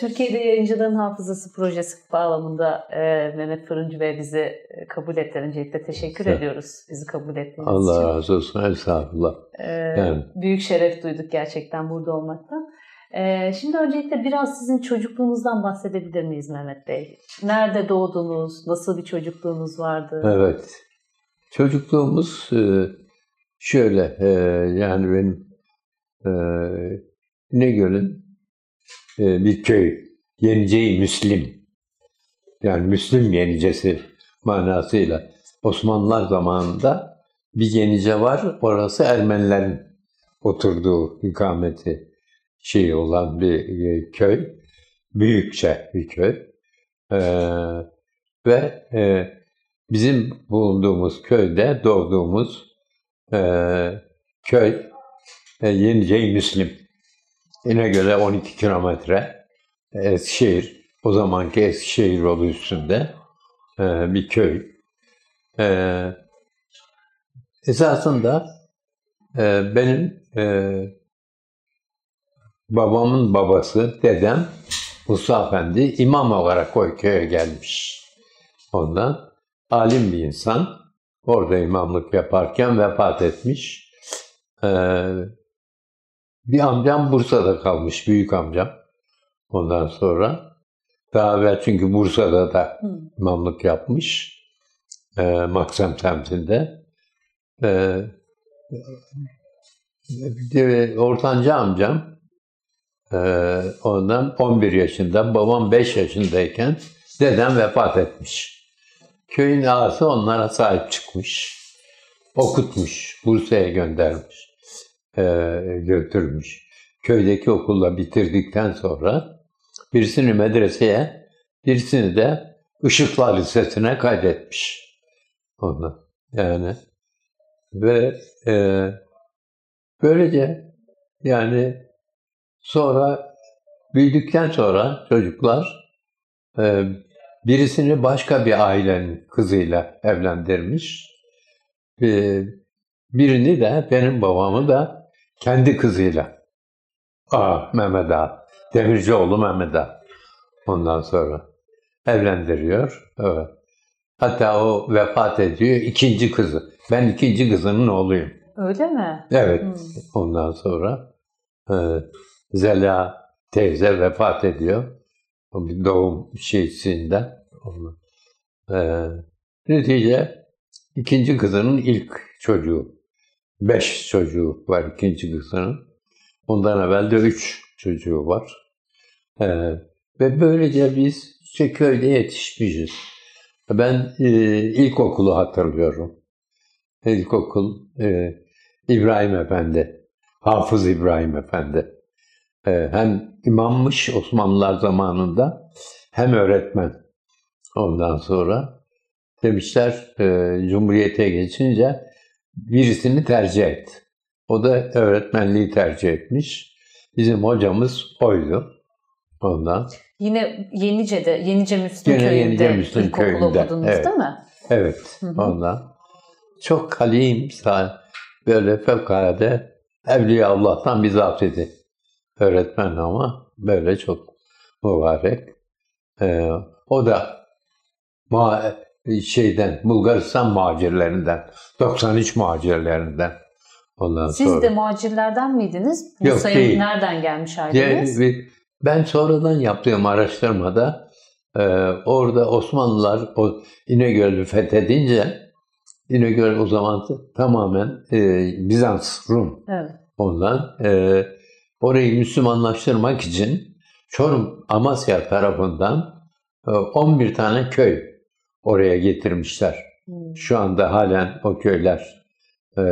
Türkiye'de Yayıncıların Hafızası Projesi bağlamında e, Mehmet Fırıncı Bey bizi e, kabul etti. Öncelikle teşekkür evet. ediyoruz bizi kabul ettiğiniz Allah için. Allah razı olsun. Estağfurullah. E, yani. Büyük şeref duyduk gerçekten burada olmaktan. E, şimdi öncelikle biraz sizin çocukluğunuzdan bahsedebilir miyiz Mehmet Bey? Nerede doğdunuz? Nasıl bir çocukluğunuz vardı? Evet. Çocukluğumuz e, şöyle e, yani benim e, İnegöl'ün bir köy. Yeniceyi Müslim. Yani Müslüm Yenicesi manasıyla. Osmanlılar zamanında bir Yenice var. Orası Ermenilerin oturduğu ikameti şey olan bir e, köy. Büyükçe bir köy. Ee, ve e, bizim bulunduğumuz köyde doğduğumuz e, köy e, Yenice Müslim. İnegöl'e 12 kilometre Eskişehir, o zamanki Eskişehir yolu üstünde e, bir köy. E, esasında e, benim e, babamın babası, dedem Musa Efendi imam olarak o köye gelmiş. Ondan alim bir insan. Orada imamlık yaparken vefat etmiş. Ee, bir amcam Bursa'da kalmış, büyük amcam. Ondan sonra daha evvel çünkü Bursa'da da hmm. imamlık yapmış. E, Maksam semtinde. E, bir ortanca amcam e, ondan 11 yaşında, babam 5 yaşındayken dedem vefat etmiş. Köyün ağası onlara sahip çıkmış. Okutmuş, Bursa'ya göndermiş götürmüş. Köydeki okulla bitirdikten sonra birisini medreseye, birisini de Işıklar Lisesi'ne kaydetmiş. Onu yani ve e, böylece yani sonra büyüdükten sonra çocuklar e, birisini başka bir ailenin kızıyla evlendirmiş. E, birini de benim babamı da kendi kızıyla. Aa, Mehmet Ağa. Demircioğlu Mehmet Ağa. Ondan sonra evlendiriyor. Evet. Hatta o vefat ediyor. ikinci kızı. Ben ikinci kızının oğluyum. Öyle mi? Evet. Hmm. Ondan sonra e, Zela teyze vefat ediyor. Bir doğum şeysinden. E, netice ikinci kızının ilk çocuğu. Beş çocuğu var ikinci kızının. Ondan evvel de üç çocuğu var. Ee, ve böylece biz işte köyde yetişmişiz. Ben e, ilkokulu hatırlıyorum. İlkokul e, İbrahim Efendi, Hafız İbrahim Efendi. E, hem imammış Osmanlılar zamanında hem öğretmen. Ondan sonra demişler e, Cumhuriyete geçince birisini tercih et. O da öğretmenliği tercih etmiş. Bizim hocamız oydu ondan. Yine Yenice'de, Yenice Müslüm Yine Köyü'nde Yenice Müslüm Köyü'nde. okudunuz evet. değil mi? Evet, hı hı. ondan. Çok halim, böyle fevkalade Evliya Allah'tan bir zat idi. Öğretmen ama böyle çok mübarek. Ee, o da ma şeyden, Bulgaristan muhacirlerinden, 93 muhacirlerinden. Ondan Siz sonra. de muhacirlerden miydiniz? Bu Yok, sayı değil. nereden gelmiş aileniz? Ben sonradan yaptığım araştırmada e, orada Osmanlılar o İnegöl'ü fethedince İnegöl o zaman tamamen e, Bizans, Rum. Evet. Ondan e, orayı Müslümanlaştırmak için Çorum, Amasya tarafından e, 11 tane köy oraya getirmişler. Hmm. Şu anda halen o köyler e,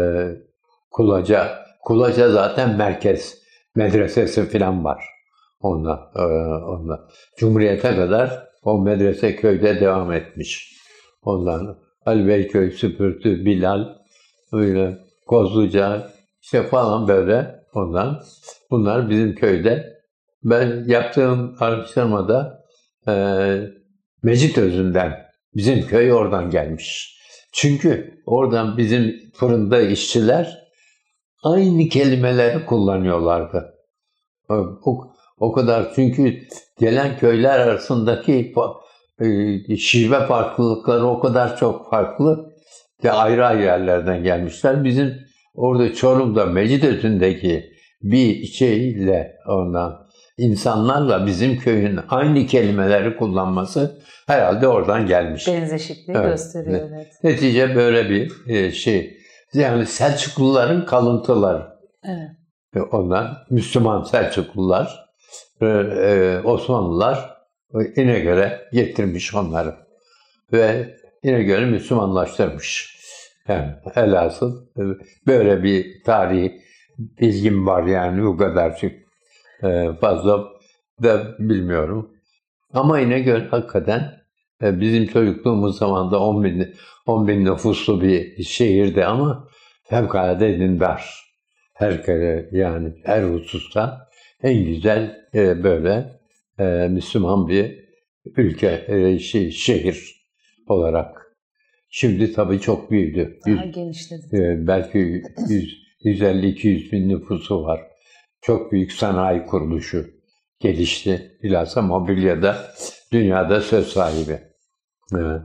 Kulaca, Kulaca zaten merkez medresesi falan var. Onda, e, onda. Cumhuriyete kadar o medrese köyde devam etmiş. Ondan Ali Beyköy, Süpürtü, Bilal, böyle Kozluca işte falan böyle ondan. Bunlar bizim köyde. Ben yaptığım araştırmada e, Mecit Özü'nden Bizim köy oradan gelmiş. Çünkü oradan bizim fırında işçiler aynı kelimeleri kullanıyorlardı. O, O kadar çünkü gelen köyler arasındaki e, şive farklılıkları o kadar çok farklı ve ayrı ayrı yerlerden gelmişler. Bizim orada Çorum'da Mecidözü'ndeki bir şeyle ondan insanlarla bizim köyün aynı kelimeleri kullanması herhalde oradan gelmiş. Benzeşikliği Evet, gösteriyor evet. Netice böyle bir e, şey. Yani Selçukluların kalıntıları. Evet. Ve Ondan Müslüman Selçuklular, e, e, Osmanlılar e, İnegöl'e getirmiş onları. Ve İnegöl'ü Müslümanlaştırmış. Yani elhasıl böyle bir tarihi bilgim var yani bu kadar çok e, fazla da bilmiyorum. Ama İnegöl hakikaten e, bizim çocukluğumuz zamanında 10 bin, 10 bin nüfuslu bir şehirdi ama fevkalade dindar. Her kere yani her hususta en güzel e, böyle e, Müslüman bir ülke, e, şey, şehir olarak. Şimdi tabii çok büyüdü. Daha genişledi. e, belki 100 150-200 bin nüfusu var. Çok büyük sanayi kuruluşu gelişti. Bilhassa mobilyada dünyada söz sahibi. Evet.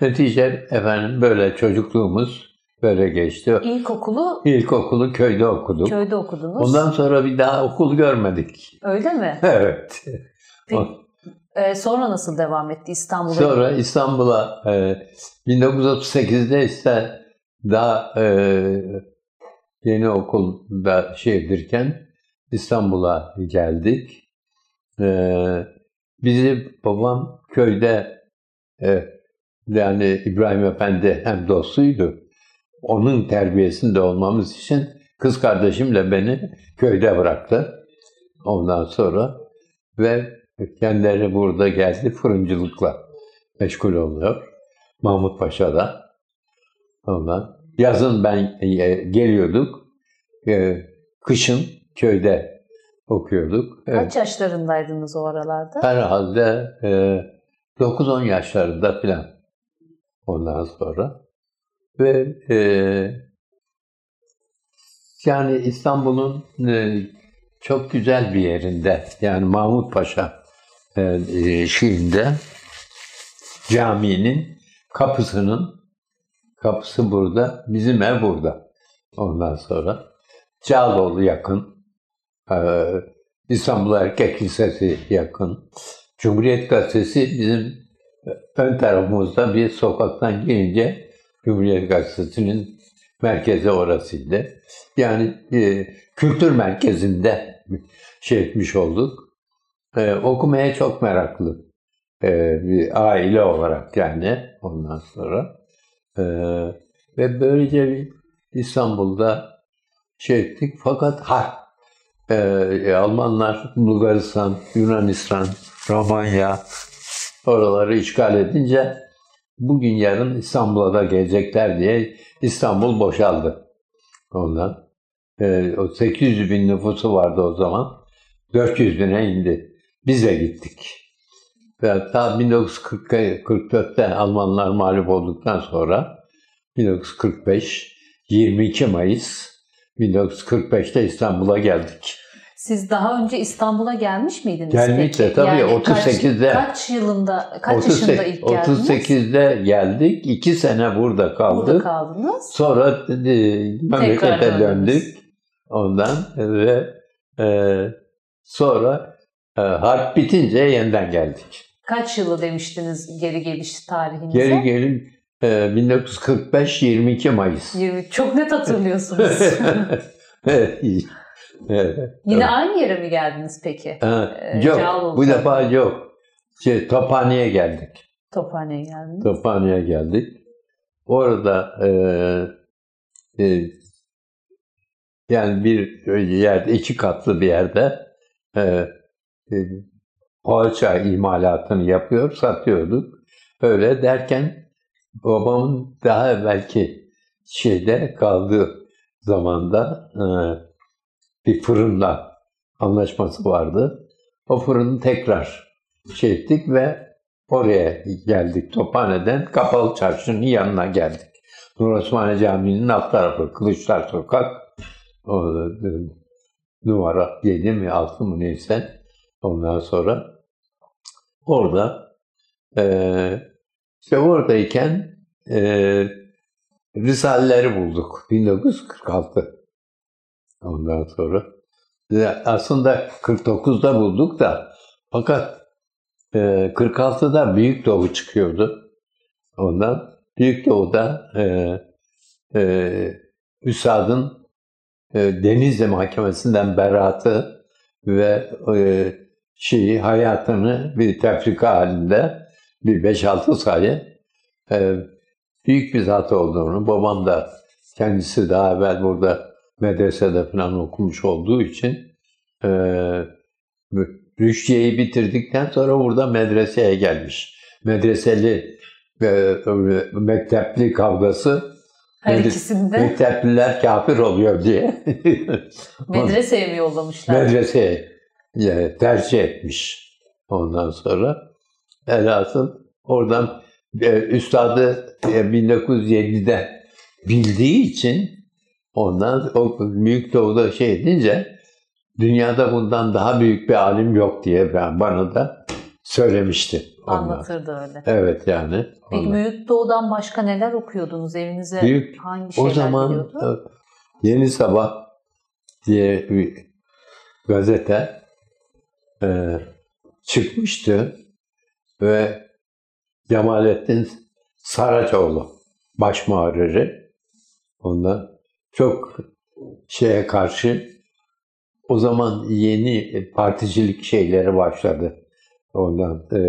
Netice efendim böyle çocukluğumuz böyle geçti. İlkokulu İlkokulu köyde okuduk. köyde okudunuz. Ondan sonra bir daha okul görmedik. Öyle mi? Evet. Peki, e, sonra nasıl devam etti İstanbul'a? Sonra İstanbul'a e, 1938'de ise daha e, yeni okulda şeydirken İstanbul'a geldik. E, bizi babam köyde e, yani İbrahim Efendi hem dostuydu. Onun terbiyesinde olmamız için kız kardeşimle beni köyde bıraktı. Ondan sonra ve kendileri burada geldi fırıncılıkla meşgul oluyor. Mahmut Paşa'da. Ondan. Yazın ben e, geliyorduk. E, kışın köyde okuyorduk. Evet. Kaç yaşlarındaydınız o aralarda? Herhalde e, 9-10 yaşlarında falan ondan sonra. Ve e, yani İstanbul'un e, çok güzel bir yerinde yani Mahmut Paşa e, e, şeyinde caminin kapısının kapısı burada, bizim ev burada. Ondan sonra Cağaloğlu yakın, İstanbul Erkek Lisesi yakın, Cumhuriyet Gazetesi bizim ön tarafımızda bir sokaktan girince Cumhuriyet Gazetesi'nin merkezi orasıydı. Yani e, kültür merkezinde şey etmiş olduk. E, okumaya çok meraklı e, bir aile olarak yani ondan sonra. E, ve böylece İstanbul'da şey ettik. Fakat ha, e, Almanlar Bulgaristan, Yunanistan, Romanya oraları işgal edince bugün yarın İstanbul'a da gelecekler diye İstanbul boşaldı. Ondan. E, o 800 bin nüfusu vardı o zaman. 400 bine indi. Biz de gittik. Ve hatta 1944'te Almanlar mağlup olduktan sonra 1945 22 Mayıs 1945'te İstanbul'a geldik. Siz daha önce İstanbul'a gelmiş miydiniz Geldik peki? tabii, Yani 38'de. Kaç, kaç yılında, kaç yaşında ilk geldiniz? 38'de geldik. 2 sene burada kaldık. Burada kaldınız. Sonra e, memlekete döndük. Ondan ve e, sonra e, harp bitince yeniden geldik. Kaç yılı demiştiniz geri geliş tarihinize? Geri gelin e, 1945 22 Mayıs. 20. Çok net hatırlıyorsunuz. evet. evet. Yine aynı yere mi geldiniz peki? Ha, Ee, yok, Cağaloğlu bu defa yok. Şey, Tophane'ye geldik. Tophane'ye geldiniz. Tophane'ye geldik. Orada e, e, yani bir yerde, iki katlı bir yerde e, e, poğaça imalatını yapıyor, satıyorduk. Öyle derken babamın daha evvelki şeyde kaldığı zamanda e, bir fırınla anlaşması vardı. O fırını tekrar şey ettik ve oraya geldik. Tophane'den Kapalı Çarşı'nın yanına geldik. Nur Osmaniye Camii'nin alt tarafı Kılıçlar Sokak. Orada e, numara 7 mi 6 mı neyse Ondan sonra orada e, işte oradayken e, Risaleleri bulduk 1946. Ondan sonra aslında 49'da bulduk da fakat e, 46'da Büyük Doğu çıkıyordu. Ondan Büyük Doğu'da e, e, Üsad'ın e, Denizli Mahkemesi'nden beraatı ve e, şeyi hayatını bir tefrika halinde bir 5-6 sayı e, büyük bir zat olduğunu, babam da kendisi daha evvel burada medresede falan okumuş olduğu için e, Rüşdiye'yi bitirdikten sonra burada medreseye gelmiş. Medreseli e, mektepli kavgası her ikisinde. Mektepliler kafir oluyor diye. Medreseye mi yollamışlar? Medreseye yani tercih etmiş. Ondan sonra elhasıl oradan e, üstadı e, 1907'de bildiği için ondan o büyük doğuda şey edince dünyada bundan daha büyük bir alim yok diye ben bana da söylemişti. Ondan. Anlatırdı öyle. Evet yani. Peki ondan. Büyük Doğu'dan başka neler okuyordunuz evinize? Büyük- hangi O şeyler zaman geliyordu? e, Yeni Sabah diye bir gazete e, çıkmıştı ve Cemalettin Saraçoğlu baş muharriri ondan çok şeye karşı o zaman yeni particilik şeyleri başladı. Ondan e,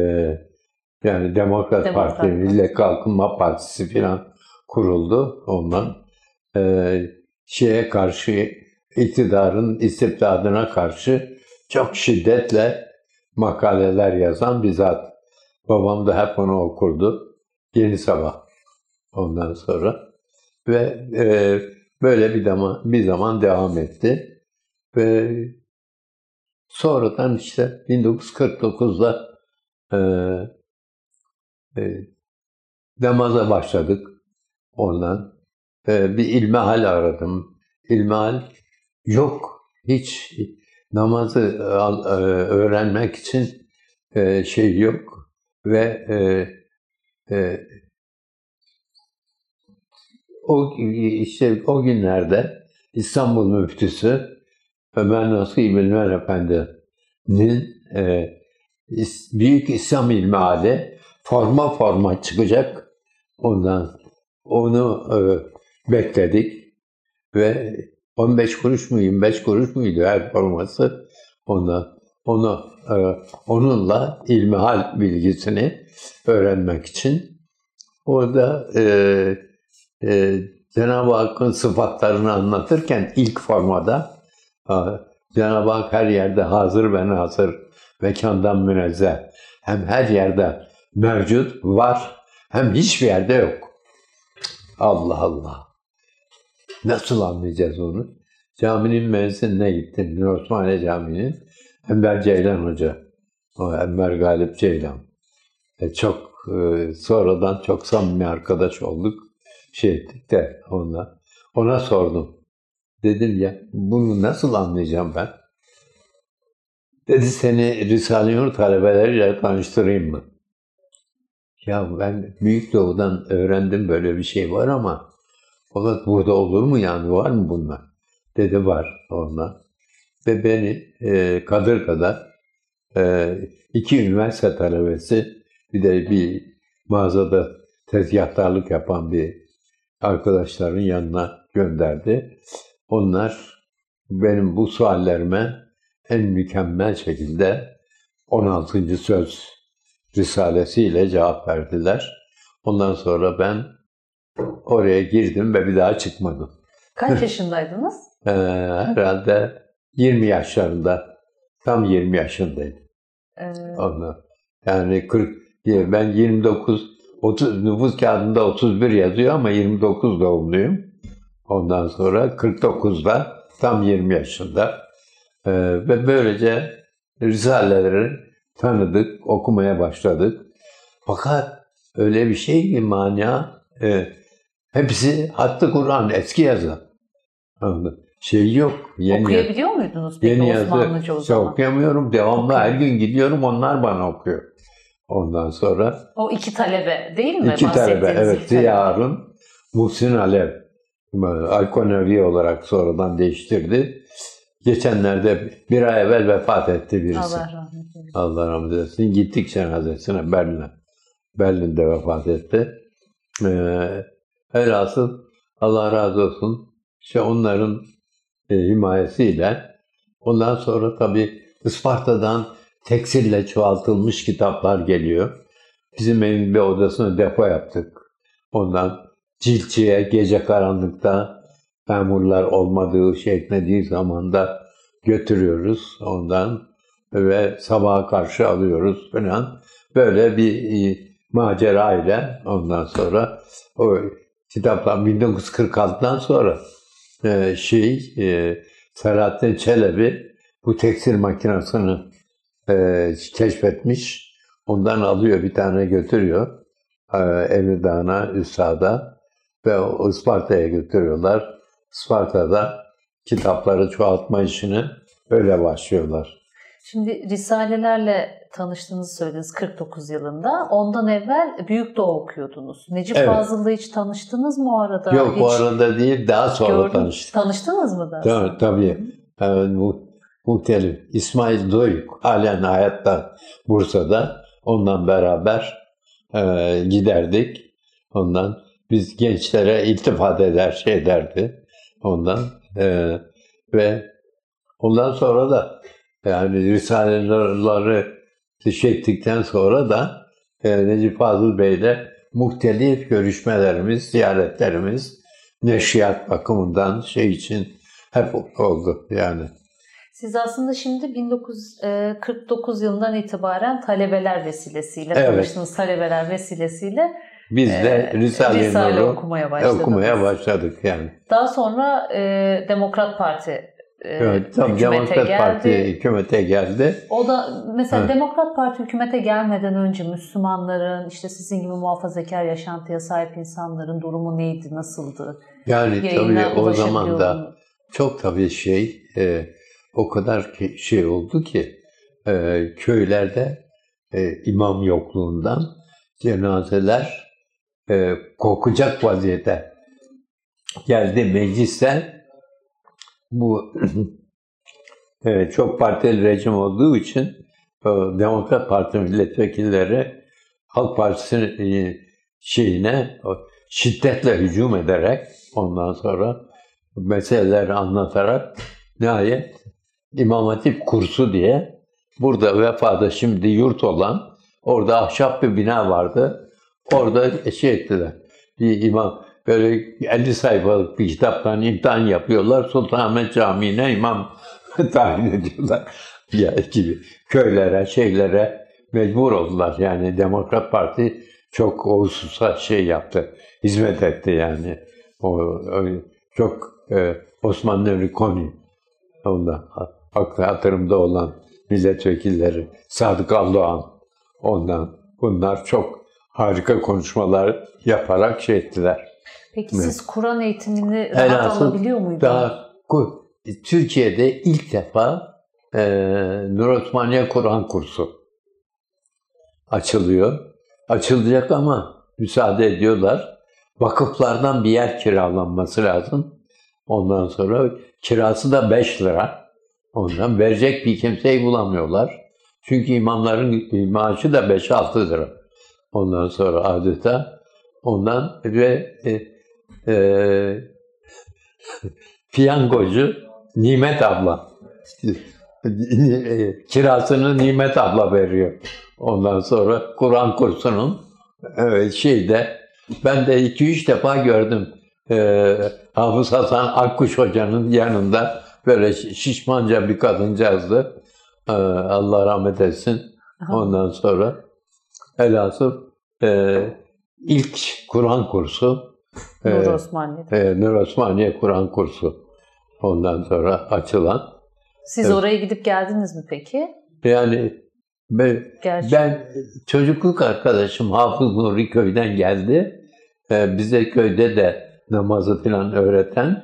yani Demokrat, Demokrat Parti. Millet Kalkınma Partisi falan kuruldu ondan. E, şeye karşı iktidarın istibdadına karşı çok şiddetle makaleler yazan bir zat. Babam da hep onu okurdu. Yeni Sabah. Ondan sonra ve e, böyle bir zaman bir zaman devam etti ve sonradan işte 1949'da e, e, namaza başladık ondan. E, bir ilmihal aradım. İlmihal yok. Hiç namazı al- e, öğrenmek için e, şey yok ve e, e, o işte o günlerde İstanbul müftüsü Ömer Nasuhi Bilmen Efendi'nin e, Büyük İslam İlmihali forma forma çıkacak. Ondan onu e, bekledik ve 15 kuruş mu 25 kuruş muydu her forması ondan onu e, onunla ilmihal bilgisini öğrenmek için orada e, e, Cenab-ı Hakk'ın sıfatlarını anlatırken ilk formada e, Cenab-ı Hak her yerde hazır ve nazır, mekandan münezzeh. Hem her yerde mevcut, var, hem hiçbir yerde yok. Allah Allah. Nasıl anlayacağız onu? Caminin müezzinine gittim. Osmaniye Camii'nin. Enver Ceylan Hoca. O Enver Galip Ceylan. E, çok e, sonradan çok samimi arkadaş olduk. Şey ettik de ona. Ona sordum. Dedim ya bunu nasıl anlayacağım ben? Dedi seni Risale-i Nur talebeleriyle tanıştırayım mı? Ya ben Büyük Doğu'dan öğrendim böyle bir şey var ama fakat burada olur mu yani var mı bunlar? Dedi var ondan. Ve beni e, Kadırga'da e, iki üniversite talebesi bir de bir mağazada tezgahtarlık yapan bir arkadaşların yanına gönderdi. Onlar benim bu suallerime en mükemmel şekilde 16. söz risalesiyle cevap verdiler. Ondan sonra ben oraya girdim ve bir daha çıkmadım. Kaç yaşındaydınız? Ee, herhalde 20 yaşlarında, tam 20 yaşındaydım. Ee, Ondan. Yani 40, ben 29, 30, nüfus kağıdında 31 yazıyor ama 29 doğumluyum. Ondan sonra 49'da tam 20 yaşında. Ee, ve böylece Risaleleri tanıdık, okumaya başladık. Fakat öyle bir şey ki mania, e, hepsi hattı Kur'an, eski yazı. Anladın? Şey yok. Yeni Okuyabiliyor muydunuz peki Yeni Osmanlıca o yazı zaman? okuyamıyorum. Devamlı Okuyor. her gün gidiyorum. Onlar bana okuyor. Ondan sonra O iki talebe değil mi? iki talebe. Evet. iki. Ziya Harun, Muhsin Alev. Alkonevi olarak sonradan değiştirdi. Geçenlerde bir ay evvel vefat etti birisi. Allah rahmet eylesin. Allah rahmet eylesin. Gittik cenazesine Berlin'e. Berlin'de vefat etti. Ee, velhasıl Allah razı olsun. İşte onların e, himayesiyle ondan sonra tabii Isparta'dan tekstille çoğaltılmış kitaplar geliyor. Bizim evin bir odasını depo yaptık. Ondan ciltçiye gece karanlıkta memurlar olmadığı, şey etmediği zaman da götürüyoruz ondan ve sabaha karşı alıyoruz falan. Böyle bir e, macera ile ondan sonra o kitaplar 1946'dan sonra e, şey e, Selahattin Çelebi bu tekstil makinesini e, keşfetmiş. Ondan alıyor bir tane götürüyor. E, Emirdağ'a, Üstad'a ve Isparta'ya götürüyorlar. Isparta'da kitapları çoğaltma işini öyle başlıyorlar. Şimdi Risalelerle tanıştığınızı söylediniz 49 yılında. Ondan evvel Büyük Doğu okuyordunuz. Necip Evet. Fazıl'la hiç tanıştınız mı o arada? Yok Hiç arada değil, daha sonra gördün- tanıştık. Tanıştınız mı da? Tabii, tabii. Evet, mu, muhtelif. İsmail Doyuk halen hayatta Bursa'da. Ondan beraber e, giderdik. Ondan biz gençlere iltifat eder, şey derdi. Ondan e, ve ondan sonra da yani risaleleri çektikten sonra da e, Necip Fazıl Bey'le muhtelif görüşmelerimiz, ziyaretlerimiz neşriyat bakımından şey için hep oldu yani. Siz aslında şimdi 1949 yılından itibaren talebeler vesilesiyle, Evet. talebeler vesilesiyle Biz de e, Risale-i Risale Nur'u okumaya başladınız. okumaya başladık yani. Daha sonra e, Demokrat Parti Evet, tam hükümete Demokrat geldi. Parti hükümete geldi. O da mesela Evet. Demokrat Parti hükümete gelmeden önce Müslümanların işte sizin gibi muhafazakar yaşantıya sahip insanların durumu neydi, nasıldı? Yani tabii Yayına o zaman da çok tabii şey e, o kadar ki, şey oldu ki e, köylerde e, imam yokluğundan cenazeler e, kokacak vaziyete geldi mecliste. Bu çok partili rejim olduğu için e, Demokrat Parti milletvekilleri Halk Partisi'nin e, şeyine şiddetle hücum ederek ondan sonra meseleleri anlatarak nihayet İmam Hatip kursu diye burada vefada şimdi yurt olan orada ahşap bir bina vardı. Orada şey ettiler. Bir imam böyle 50 sayfalık bir kitaptan imtihan yapıyorlar. Sultanahmet Camii'ne imam tayin ediyorlar. Ya gibi köylere, şeylere mecbur oldular. Yani Demokrat Parti çok o hususa şey yaptı. Hizmet etti yani. O, o çok e, Osman Nuri Koni onda aklı hatırımda olan milletvekilleri Sadık Aldoğan ondan bunlar çok harika konuşmalar yaparak şey ettiler. Peki siz Kur'an eğitimini rahat Velhasıl alabiliyor muydunuz? Daha Türkiye'de ilk defa e, Nur Osmaniye Kur'an kursu açılıyor. Açılacak ama müsaade ediyorlar. Vakıflardan bir yer kiralanması lazım. Ondan sonra kirası da 5 lira. Ondan verecek bir kimseyi bulamıyorlar. Çünkü imamların maaşı da 5-6 lira. Ondan sonra adeta ondan ve e, e, piyangocu Nimet abla. Kirasını Nimet abla veriyor. Ondan sonra Kur'an kursunun evet, şeyde ben de iki üç defa gördüm. E, Hafız Hasan Akkuş hocanın yanında böyle şişmanca bir kadıncağızdı. E, Allah rahmet etsin. Ondan sonra elhasıl e, ilk Kur'an kursu Nur e, Osmaniye'de. e, Nur Osmaniye Kur'an kursu ondan sonra açılan. Siz evet. oraya gidip geldiniz mi peki? Yani ben, ben çocukluk arkadaşım Hafız Nuri köyden geldi. E, bize köyde de namazı falan öğreten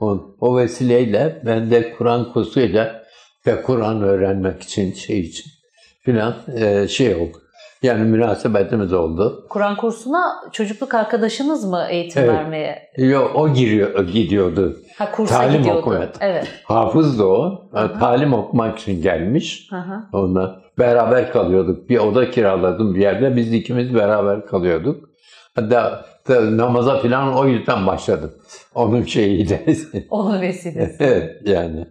O, o vesileyle ben de Kur'an kursuyla ve Kur'an öğrenmek için şey için filan e, şey oldu. Yani münasebetimiz oldu. Kur'an kursuna çocukluk arkadaşınız mı eğitim Evet. vermeye? Yo, o giriyor, gidiyordu. Ha kursa Talim gidiyordu. okumaya. Evet. Hafızdı o. Hı hı. Talim okumak için gelmiş. Hı. Onunla beraber kalıyorduk. Bir oda kiraladım bir yerde. Biz ikimiz beraber kalıyorduk. Hatta da namaza falan o yüzden başladım. Onun şeyiydi. Onun vesilesi. evet yani.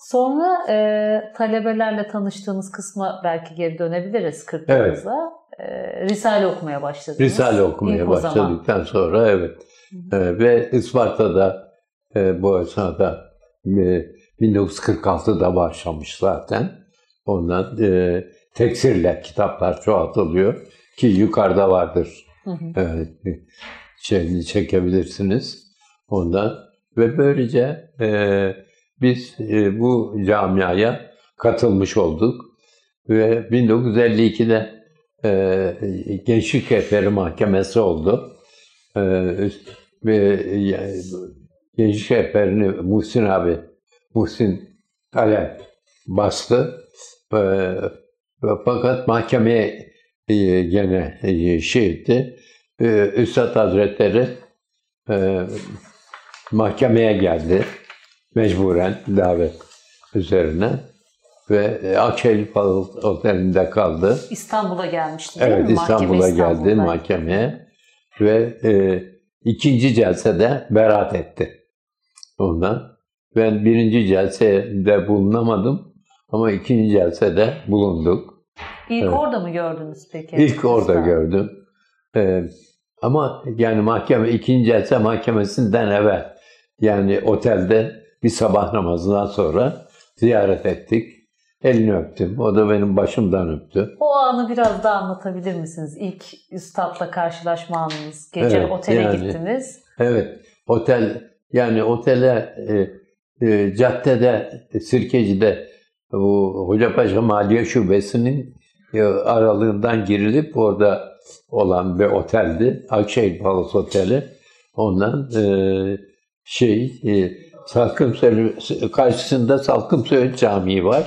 Sonra e, talebelerle tanıştığınız kısma belki geri dönebiliriz 40'larınızda. E, Risale okumaya başladınız. Risale okumaya İlk başladıktan sonra evet. Ee, ve Isparta'da e, bu esnada e, 1946'da başlamış zaten. Ondan e, teksirle kitaplar çoğaltılıyor ki yukarıda vardır. Hı hı. Evet, şeyini çekebilirsiniz ondan ve böylece e, biz e, bu camiaya katılmış olduk ve 1952'de e, Gençlik Rehberi Mahkemesi oldu e, ve Gençlik Rehberini Muhsin abi Muhsin Alem bastı fakat mahkemeye gene şey etti. Üstad Hazretleri mahkemeye geldi. Mecburen davet üzerine. Ve e, Akşehir Oteli'nde kaldı. İstanbul'a gelmişti değil Evet mi? Mahkeme İstanbul'a geldi mahkemeye. Ve e, ikinci celsede beraat etti. Ondan. Ben birinci celsede bulunamadım. Ama ikinci celsede bulunduk. İlk Evet. orada mı gördünüz peki? İlk orada Usta? gördüm. Ee, ama yani mahkeme ikinci celse mahkemesinden evvel yani otelde bir sabah namazından sonra ziyaret ettik. Elini öptüm. O da benim başımdan öptü. O anı biraz daha anlatabilir misiniz? İlk üstadla karşılaşma anınız. Gece Evet, otele yani. gittiniz. Evet, otel yani otele e, e, caddede Sirkeci'de bu Hocapaşa Maliye Şubesi'nin e, aralığından girilip orada olan bir oteldi. Akşehir Palace Oteli. Ondan e, şey e, Salkım Söğüt- karşısında Salkım Söğüt Camii var.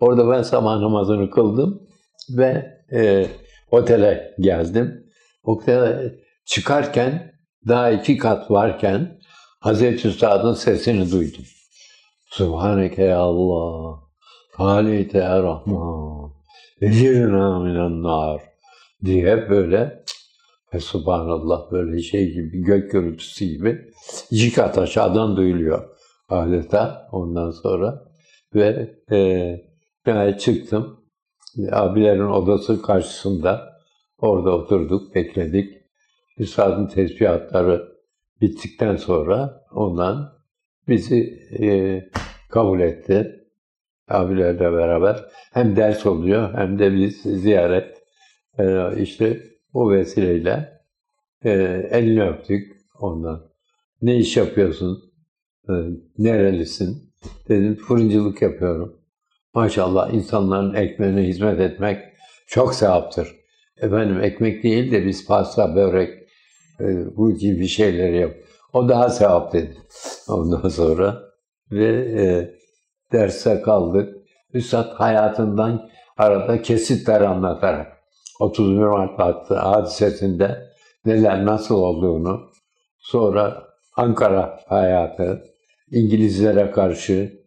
Orada ben sabah namazını kıldım ve e, otele geldim. Otele çıkarken daha iki kat varken Hazreti Üstad'ın sesini duydum. Subhaneke ya Allah, halite ya Rahman, ecirna minen nar diye böyle ve subhanallah böyle şey gibi gök gürültüsü gibi iki kat aşağıdan duyuluyor adeta ondan sonra ve e, ben çıktım abilerin odası karşısında orada oturduk bekledik Üstadın tesbihatları bittikten sonra ondan bizi e, kabul etti. Abilerle beraber hem ders oluyor hem de biz ziyaret e, işte o vesileyle e, elini öptük ondan. Ne iş yapıyorsun? E, nerelisin? Dedim fırıncılık yapıyorum. Maşallah insanların ekmeğine hizmet etmek çok sevaptır. Efendim ekmek değil de biz pasta, börek, e, bu gibi şeyleri yap. O daha sevap dedi. Ondan sonra ve e, derse kaldık. Üstad hayatından arada kesitler anlatarak 31 Mart hadisesinde neler nasıl olduğunu sonra Ankara hayatı İngilizlere karşı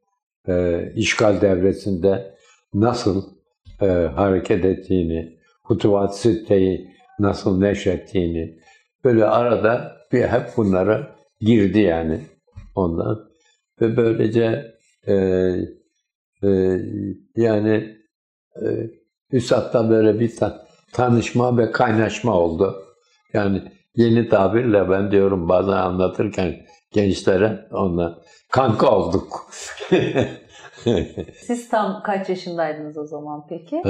e, işgal devresinde nasıl e, hareket ettiğini, Hutuvat Sitte'yi nasıl neşrettiğini, böyle arada bir hep bunlara girdi yani ondan. Ve böylece e, e, yani e, Üstad'la böyle bir ta- tanışma ve kaynaşma oldu. Yani yeni tabirle ben diyorum bazen anlatırken gençlere onunla kanka olduk. Siz tam kaç yaşındaydınız o zaman peki? Ee,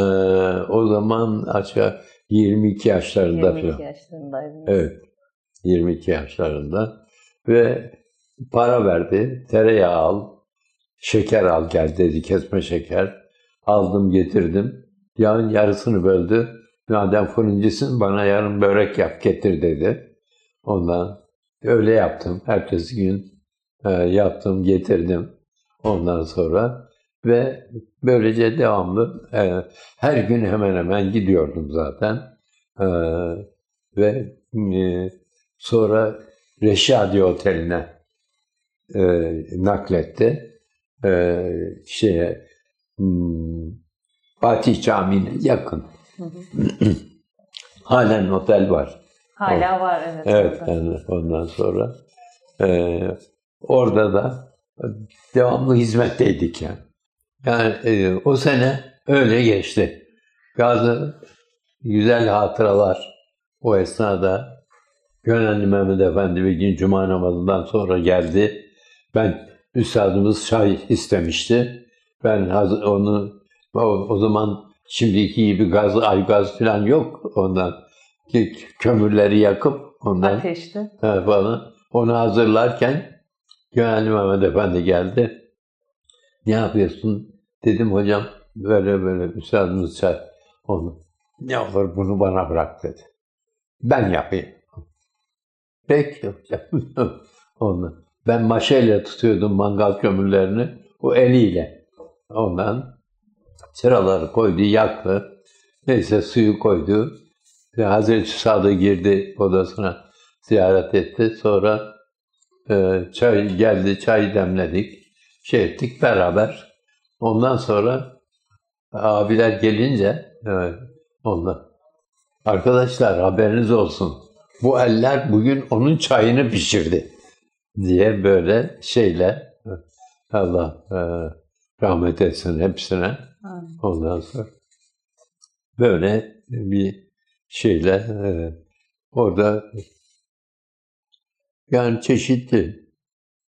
o zaman aşağı 22 yaşlarında 22 falan. yaşlarındaydınız. Evet. 22 yaşlarında. Ve para verdi. Tereyağı al, şeker al gel dedi. Kesme şeker. Aldım getirdim. Yağın yarısını böldü. Madem fırıncısın bana yarın börek yap getir dedi. Ondan öyle yaptım. Ertesi gün yaptım, getirdim ondan sonra ve böylece devamlı e, her gün hemen hemen gidiyordum zaten E, ve e, sonra Reşadi Oteli'ne e, nakletti. E, şeye hmm, Fatih Camii'ne yakın. Hı hı. Halen otel var. Hala var evet. Evet yani ondan sonra e, orada da devamlı hizmetteydik yani. Yani e, o sene öyle geçti. Bazı güzel hatıralar o esnada Gönenli Mehmet Efendi bir gün cuma namazından sonra geldi. Ben üstadımız çay istemişti. Ben onu o, o zaman şimdiki gibi gaz, ay gaz falan yok ondan. Ki Kömürleri yakıp ondan Ateşte. Falan. Onu hazırlarken Gönenli Mehmet Efendi geldi. Ne yapıyorsun? Dedim hocam böyle böyle müsaadeniz çay. Onu. Ne olur bunu bana bırak dedi. Ben yapayım. Peki hocam. Onu. Ben maşayla tutuyordum mangal kömürlerini. O eliyle. Ondan sıraları koydu, yaktı. Neyse suyu koydu. Ve Hazreti Sadı girdi odasına ziyaret etti. Sonra çay geldi, çay demledik. Şey ettik beraber. Ondan sonra abiler gelince evet, onlar. Arkadaşlar haberiniz olsun. Bu eller bugün onun çayını pişirdi. Diye böyle şeyle Allah e, rahmet etsin hepsine. Ondan sonra böyle bir şeyle e, orada yani çeşitli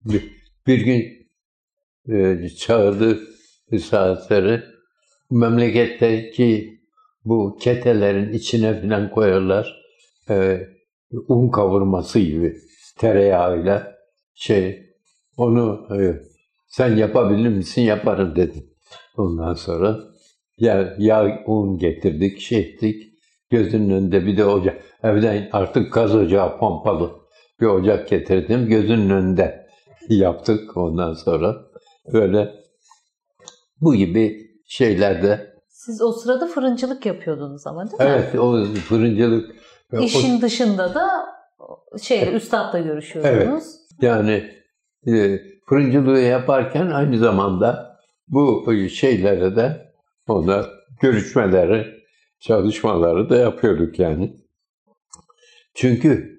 bir, bir gün e, çağırdı misafirleri memleketteki bu ketelerin içine falan koyarlar e, un kavurması gibi tereyağıyla şey onu e, sen yapabilir misin yaparım dedim. Ondan sonra ya, yağ un getirdik şey ettik gözünün önünde bir de ocak evden artık gaz ocağı pompalı bir ocak getirdim gözünün önünde yaptık ondan sonra böyle bu gibi şeylerde Siz o sırada fırıncılık yapıyordunuz ama değil mi? evet o fırıncılık o- İşin dışında da şeyle üstadla görüşüyordunuz. Yani e, fırıncılığı yaparken aynı zamanda bu şeylere de ona görüşmeleri, çalışmaları da yapıyorduk yani. Çünkü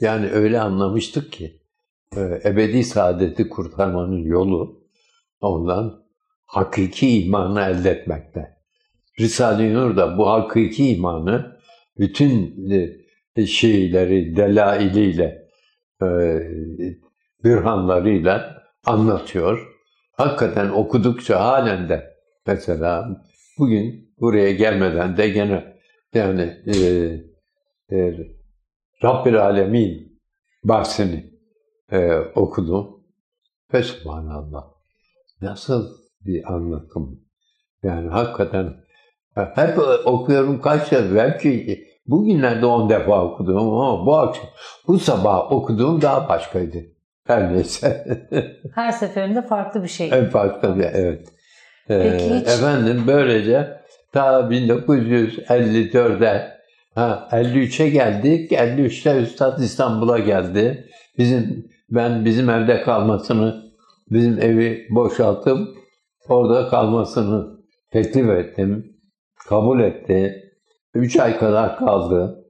yani öyle anlamıştık ki e, ebedi saadeti kurtarmanın yolu ondan hakiki imanı elde etmekte. Risale-i Nur da bu hakiki imanı bütün e, şeyleri, delailiyle, e, bürhanlarıyla anlatıyor. Hakikaten okudukça halen de mesela bugün buraya gelmeden de gene yani e, e, Rabbil Alemin bahsini e, okudum. Ve subhanallah. Nasıl bir anlatım. Yani hakikaten hep okuyorum kaç defa. Belki bugünlerde on defa okudum ama bu akşam, bu sabah okuduğum daha başkaydı. Her neyse. Her seferinde farklı bir şey. en farklı bir, evet. Peki hiç- Efendim böylece ta 1954'de ha 53'e geldik. 53'te Üstad İstanbul'a geldi. Bizim ben bizim evde kalmasını, bizim evi boşaltıp orada kalmasını teklif ettim. Kabul etti. Üç ay kadar kaldı.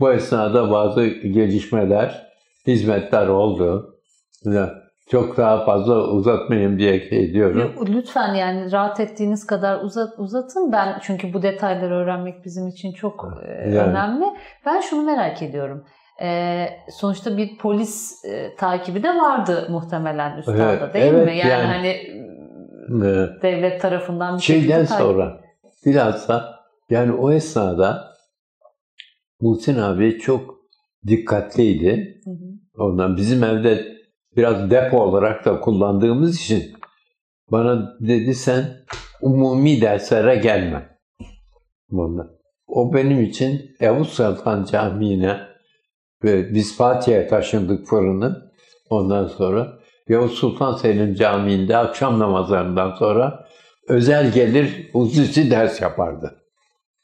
Bu esnada bazı gelişmeler, hizmetler oldu. Çok daha fazla uzatmayayım diye diyorum. Yok, Lütfen yani rahat ettiğiniz kadar uzat, uzatın. Ben çünkü bu detayları öğrenmek bizim için çok e, Yani. önemli. Ben şunu merak ediyorum. E, sonuçta bir polis e, takibi de vardı muhtemelen üstada Evet, değil evet, mi? Yani, yani- hani Ee, devlet tarafından bir Şeyden takip- sonra bilhassa yani o esnada Muhsin abi çok dikkatliydi. Hı hı. Ondan bizim evde biraz depo olarak da kullandığımız için bana dedi sen umumi derslere gelme. Ondan. O benim için Yavuz Sultan Camii'ne ve biz Fatih'e taşındık fırını. Ondan sonra Yavuz Sultan Selim Camii'nde akşam namazlarından sonra özel gelir hususi ders yapardı.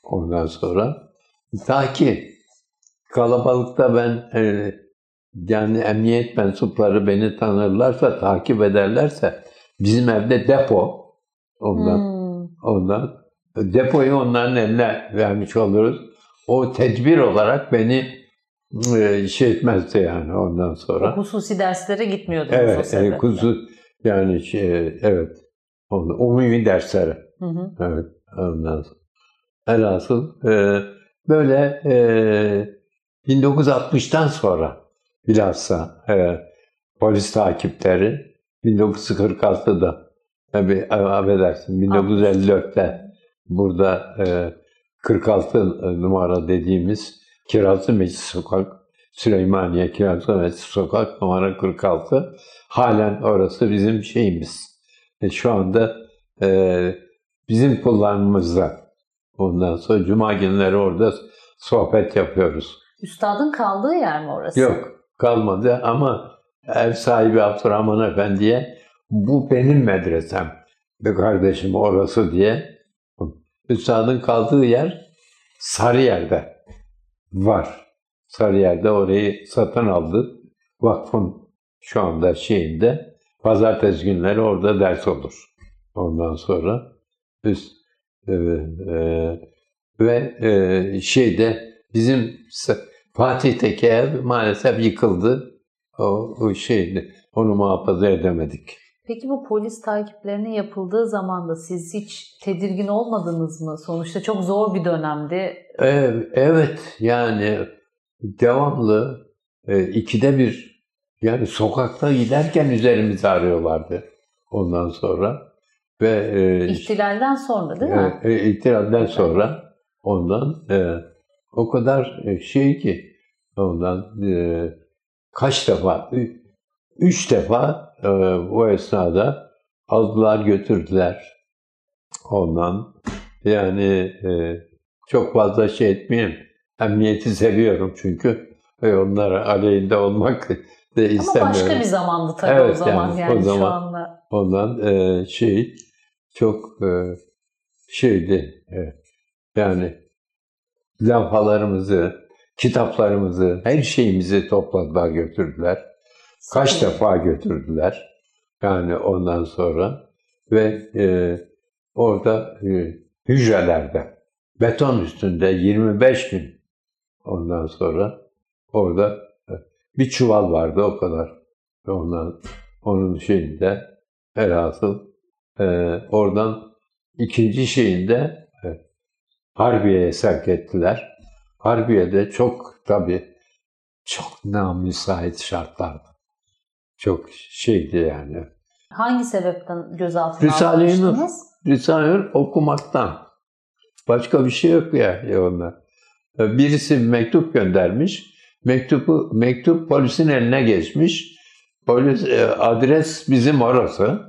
Ondan sonra ta ki kalabalıkta ben e, yani emniyet mensupları beni tanırlarsa, takip ederlerse bizim evde depo ondan Hmm. ondan depoyu onların eline vermiş oluruz. O tedbir olarak beni e, şey etmezdi yani ondan sonra. O hususi derslere gitmiyordunuz o Evet, sebeple. e, kuzu yani şey, evet. Onu, umumi dersleri. Hı hı. Evet, ondan sonra. Velhasıl e, böyle e, 1960'tan sonra bilhassa e, polis takipleri 1946'da tabii affedersin 1954'te burada e, 46 numara dediğimiz Kirazlı Meclis Sokak Süleymaniye Kirazlı Meclis Sokak numara 46 halen orası bizim şeyimiz. E, şu anda e, bizim kullanımımızda. Ondan sonra cuma günleri orada sohbet yapıyoruz. Üstadın kaldığı yer mi orası? Yok kalmadı ama ev sahibi Abdurrahman Efendi'ye bu benim medresem ve kardeşim orası diye Üstadın kaldığı yer Sarıyer'de var. Sarıyer'de orayı satın aldı. Vakfın şu anda şeyinde pazartesi günleri orada ders olur. Ondan sonra üst e, e, ve e, şeyde bizim Fatih'teki ev maalesef yıkıldı. O, o şeydi. Onu muhafaza edemedik. Peki bu polis takiplerinin yapıldığı zaman da siz hiç tedirgin olmadınız mı? Sonuçta çok zor bir dönemdi. Evet, yani devamlı e, ikide bir yani sokakta giderken üzerimizi arıyorlardı ondan sonra ve e, İhtilalden sonra değil mi? e, ihtilalden sonra ondan o kadar e, şey ki ondan e, kaç defa üç defa e, bu esnada aldılar götürdüler ondan yani e, çok fazla şey etmeyeyim emniyeti seviyorum çünkü ve onlar aleyhinde olmak Ama istemiyorum. başka bir zamandı tabii o Evet, zaman yani yani, o şu zaman- anda. Ondan e, şey çok e, şeydi e, yani lavhalarımızı, kitaplarımızı, her şeyimizi topladılar götürdüler. Kaç defa götürdüler. Yani ondan sonra ve e, orada e, hücrelerde beton üstünde 25 gün ondan sonra orada e, bir çuval vardı o kadar. Ondan onun şeyinde velhasıl e, oradan ikinci şeyinde Harbiye'ye sevk ettiler. Harbiye'de çok tabii çok namüsait şartlardı. Çok şeydi yani. Hangi sebepten gözaltına Risale-i Nur. alınmıştınız? Risale okumaktan. Başka bir şey yok ya, ya onlar. E, Birisi bir mektup göndermiş. Mektubu mektup polisin eline geçmiş. Polis e, adres bizim orası.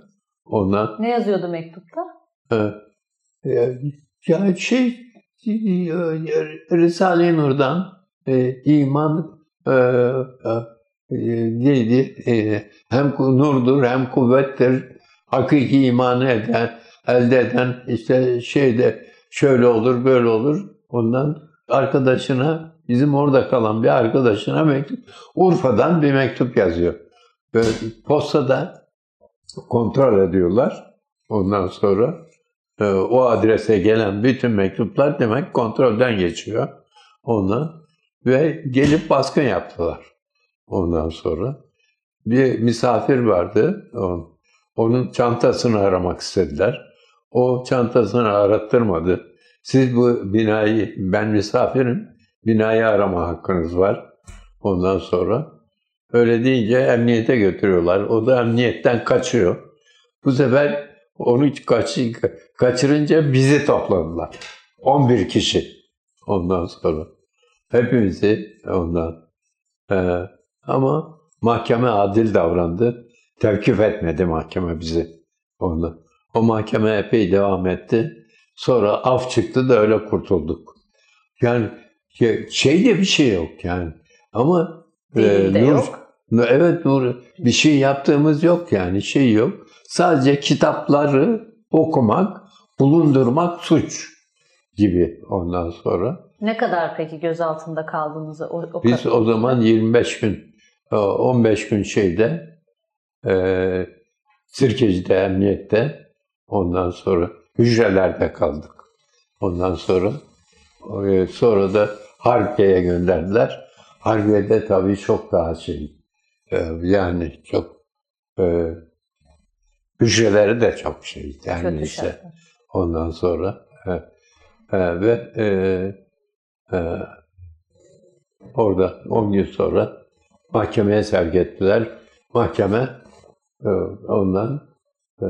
Ondan Ne yazıyordu mektupta? e, e, ya şey Risale-i Nur'dan e, iman e, e, e, neydi? E, hem nurdur hem kuvvettir. Hakiki imanı eden, elde eden işte şeyde şöyle olur böyle olur. Ondan arkadaşına bizim orada kalan bir arkadaşına mektup Urfa'dan bir mektup yazıyor. Böyle postada kontrol ediyorlar. Ondan sonra o adrese gelen bütün mektuplar demek kontrolden geçiyor. Ondan ve gelip baskın yaptılar. Ondan sonra bir misafir vardı. Onun çantasını aramak istediler. O çantasını arattırmadı. Siz bu binayı, ben misafirim, binayı arama hakkınız var. Ondan sonra öyle deyince emniyete götürüyorlar. O da emniyetten kaçıyor. Bu sefer onu kaç, kaçırınca bizi topladılar. 11 kişi. Ondan sonra. Hepimizi ondan. Ee, ama mahkeme adil davrandı. Tevkif etmedi mahkeme bizi. Ondan. O mahkeme epey devam etti. Sonra af çıktı da öyle kurtulduk. Yani şey- de bir şey yok yani. Ama Delil de Nur, yok. Evet doğru. Bir şey yaptığımız yok yani şey yok. Sadece kitapları okumak, bulundurmak suç gibi ondan sonra. Ne kadar peki gözaltında kaldığınızı o, o Biz kadar- o zaman 25 gün, e, 15 gün şeyde e, Sirkeci'de, emniyette ondan sonra hücrelerde kaldık. Ondan sonra e, sonra da Harbiye'ye gönderdiler. Harbiye'de tabii çok daha şey e, yani çok e, hücreleri de çok şey yani işte. Ondan sonra e, e, ve e, e, orada 10 gün sonra mahkemeye sevk ettiler. Mahkeme e, ondan e,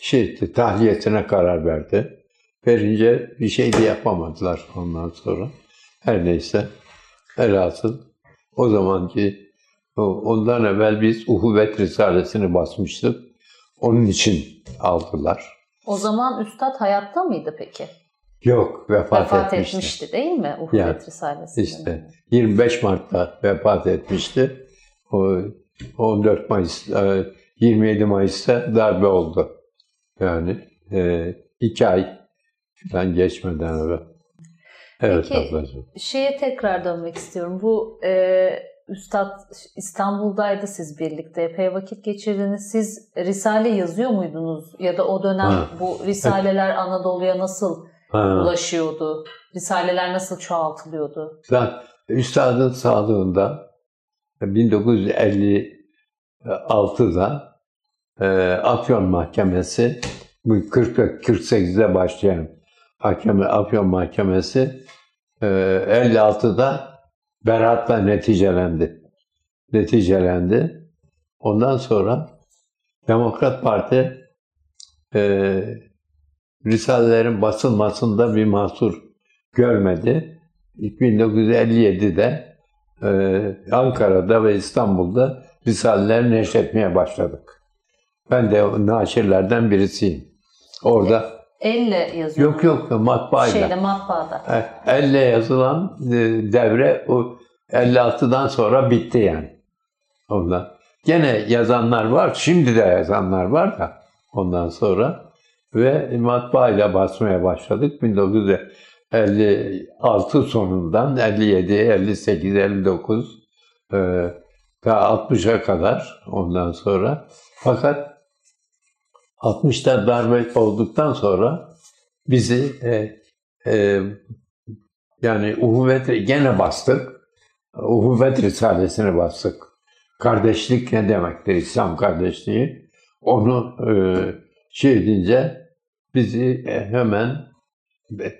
şey tahliyesine karar verdi. Verince bir şey de yapamadılar ondan sonra. Her neyse velhasıl o zamanki ondan evvel biz Uhuvvet Risalesini basmıştık. Onun için aldılar. O zaman Üstad hayatta mıydı peki? Yok vefat, Vefat etmişti. etmişti değil mi? Uhuvvet Yani, Risalesi'nde. İşte 25 Mart'ta vefat etmişti. O 14 Mayıs, e, 27 Mayıs'ta darbe oldu. Yani e, iki ay falan geçmeden evvel. Evet Peki, ablacığım. Şeye tekrar dönmek istiyorum. Bu e, Üstad İstanbul'daydı siz birlikte. Epey vakit geçirdiniz. Siz Risale yazıyor muydunuz? Ya da o dönem Ha. bu Risaleler Anadolu'ya nasıl Ha, ulaşıyordu? Risaleler nasıl çoğaltılıyordu? zaten Üstadın sağlığında 1956'da e, Afyon Mahkemesi bu 40 48'de başlayan Hakeme, Afyon Mahkemesi e, 56'da beraatla neticelendi. Neticelendi. Ondan sonra Demokrat Parti e, Risalelerin basılmasında bir mahsur görmedi. 1957'de e, Ankara'da ve İstanbul'da Risaleleri neşretmeye başladık. Ben de naşirlerden birisiyim. Orada Elle yazıyor. yok yok matbaayla. Şeyde matbaada. E, Elle yazılan e, devre o 56'dan sonra bitti yani. Ondan. Gene yazanlar var, şimdi de yazanlar var da ondan sonra ve matbaayla basmaya başladık 1956 sonundan 57, 58, 59 e, ta 60'a kadar ondan sonra fakat 60'ta darbe olduktan sonra bizi e, e, yani uhuvvet gene bastık. Uhuvvet Risalesini bastık. Kardeşlik ne demektir? İslam kardeşliği. Onu e, şey edince bizi e, hemen e,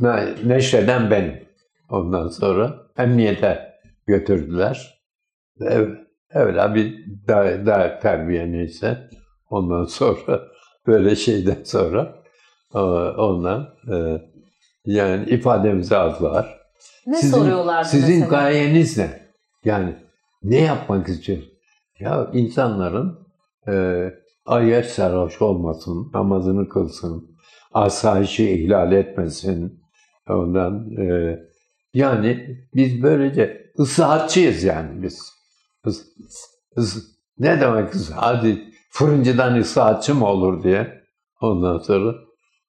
ne- neşreden benim. Ondan sonra emniyete götürdüler. Ev, öyle bir da, da terbiye neyse. Ondan sonra böyle şeyden sonra e, ondan e, yani ifademizi aldılar. Ne Sizin- soruyorlardı Sizin mesela? gayeniz ne? Yani ne yapmak istiyorsun? Ya insanların e, ayyaş sarhoş olmasın, namazını kılsın, asayişi ihlal etmesin. Ondan e, yani biz böylece ıslahatçıyız yani biz. Is, is- ne demek ıslahat? Hadi fırıncıdan ıslahatçı mı olur diye. Ondan sonra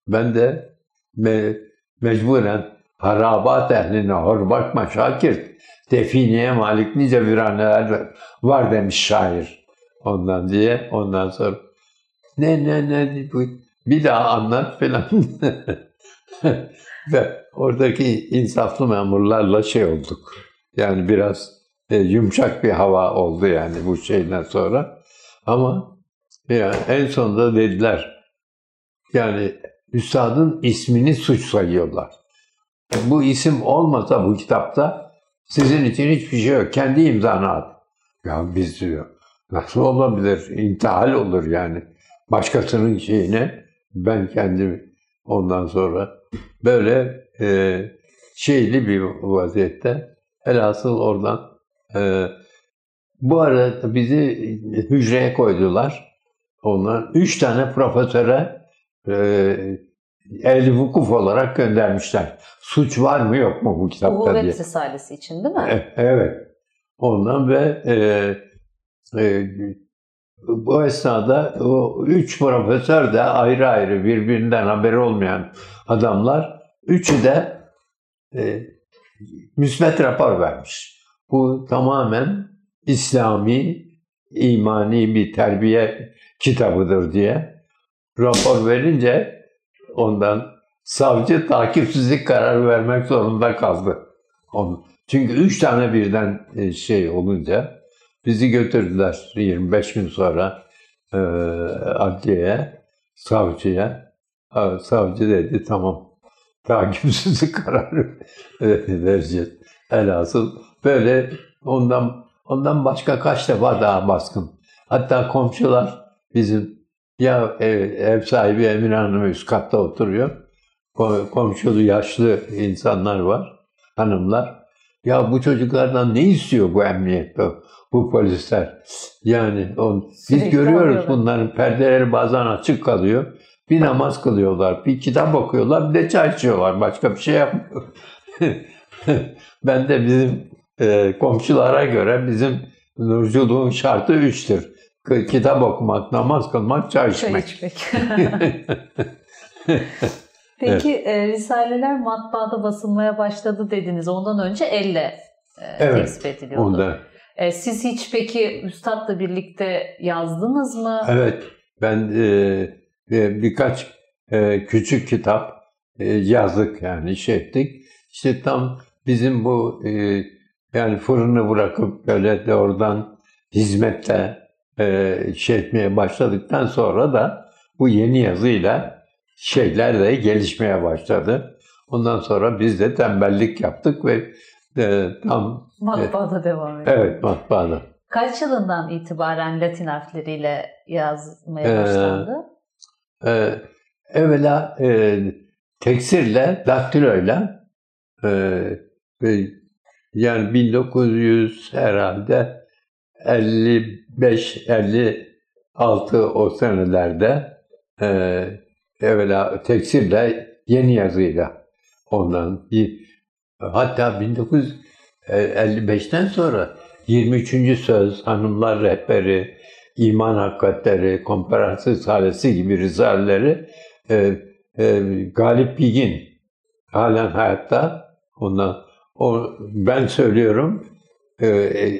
ben de me- mecburen harabat ehline horbat maşakir definiye malik nice viraneler var demiş şair. Ondan diye ondan sonra ne ne ne bu bir daha anlat falan. Ve oradaki insaflı memurlarla şey olduk. Yani biraz e, yumuşak bir hava oldu yani bu şeyden sonra. Ama yani en sonunda dediler yani üstadın ismini suç sayıyorlar. Bu isim olmasa bu kitapta sizin için hiçbir şey yok. Kendi imzanı at. Ya biz diyor. Nasıl olabilir? İntihal olur yani. Başkasının şeyine ben kendim ondan sonra böyle e, şeyli bir vaziyette elhasıl oradan e, bu arada bizi hücreye koydular. Onlar üç tane profesöre e, ehli vukuf olarak göndermişler. Suç var mı yok mu bu kitapta diye. Uhuvvet Risalesi için değil mi? E- Evet. Ondan ve e, e, bu esnada o üç profesör de ayrı ayrı birbirinden haberi olmayan adamlar üçü de e, müsbet rapor vermiş. Bu tamamen İslami, imani bir terbiye kitabıdır diye rapor verince ondan savcı takipsizlik kararı vermek zorunda kaldı. Onu. Çünkü üç tane birden e, şey olunca bizi götürdüler 25 gün sonra e, adliyeye, savcıya. Savcı dedi tamam takipsizlik kararı vereceğiz. Elhasıl böyle ondan ondan başka kaç defa daha baskın. Hatta komşular bizim ya ev, ev sahibi Emine Hanım üst katta oturuyor. Komşulu yaşlı insanlar var, hanımlar. Ya bu çocuklardan ne istiyor bu emniyet, bu, bu polisler? Yani on, biz görüyoruz bunların perdeleri bazen açık kalıyor. Bir namaz kılıyorlar, bir kitap okuyorlar, bir de çay içiyorlar. Başka bir şey yapmıyor. ben de bizim e, komşulara göre bizim nurculuğun şartı üçtür. Kitap okumak, namaz kılmak, çay içmek. Çay içmek. Peki evet. e, Risaleler matbaada basılmaya başladı dediniz. Ondan önce elle e, evet, tespit ediliyordu. Onda. E, siz hiç peki Üstad'la birlikte yazdınız mı? Evet. Ben e, e, birkaç e, küçük kitap e, yazdık yani şey ettik. İşte tam bizim bu e, yani fırını bırakıp böyle de oradan hizmetle e, şey etmeye başladıktan sonra da bu yeni yazıyla şeyler de gelişmeye başladı. Ondan sonra biz de tembellik yaptık ve e, tam... Matbaada e, devam ediyor. Evet, matbaada. Kaç yılından itibaren Latin harfleriyle yazmaya ee, başlandı? E, evvela e, teksirle, daktiloyla e, e, yani 1900 herhalde 55 56 o senelerde e, evvela teksirle yeni yazıyla ondan bir hatta 1955'ten sonra 23. söz hanımlar rehberi iman hakikatleri konferans risalesi gibi risaleleri e, e, Galip Bilgin halen hayatta ondan o, ben söylüyorum e,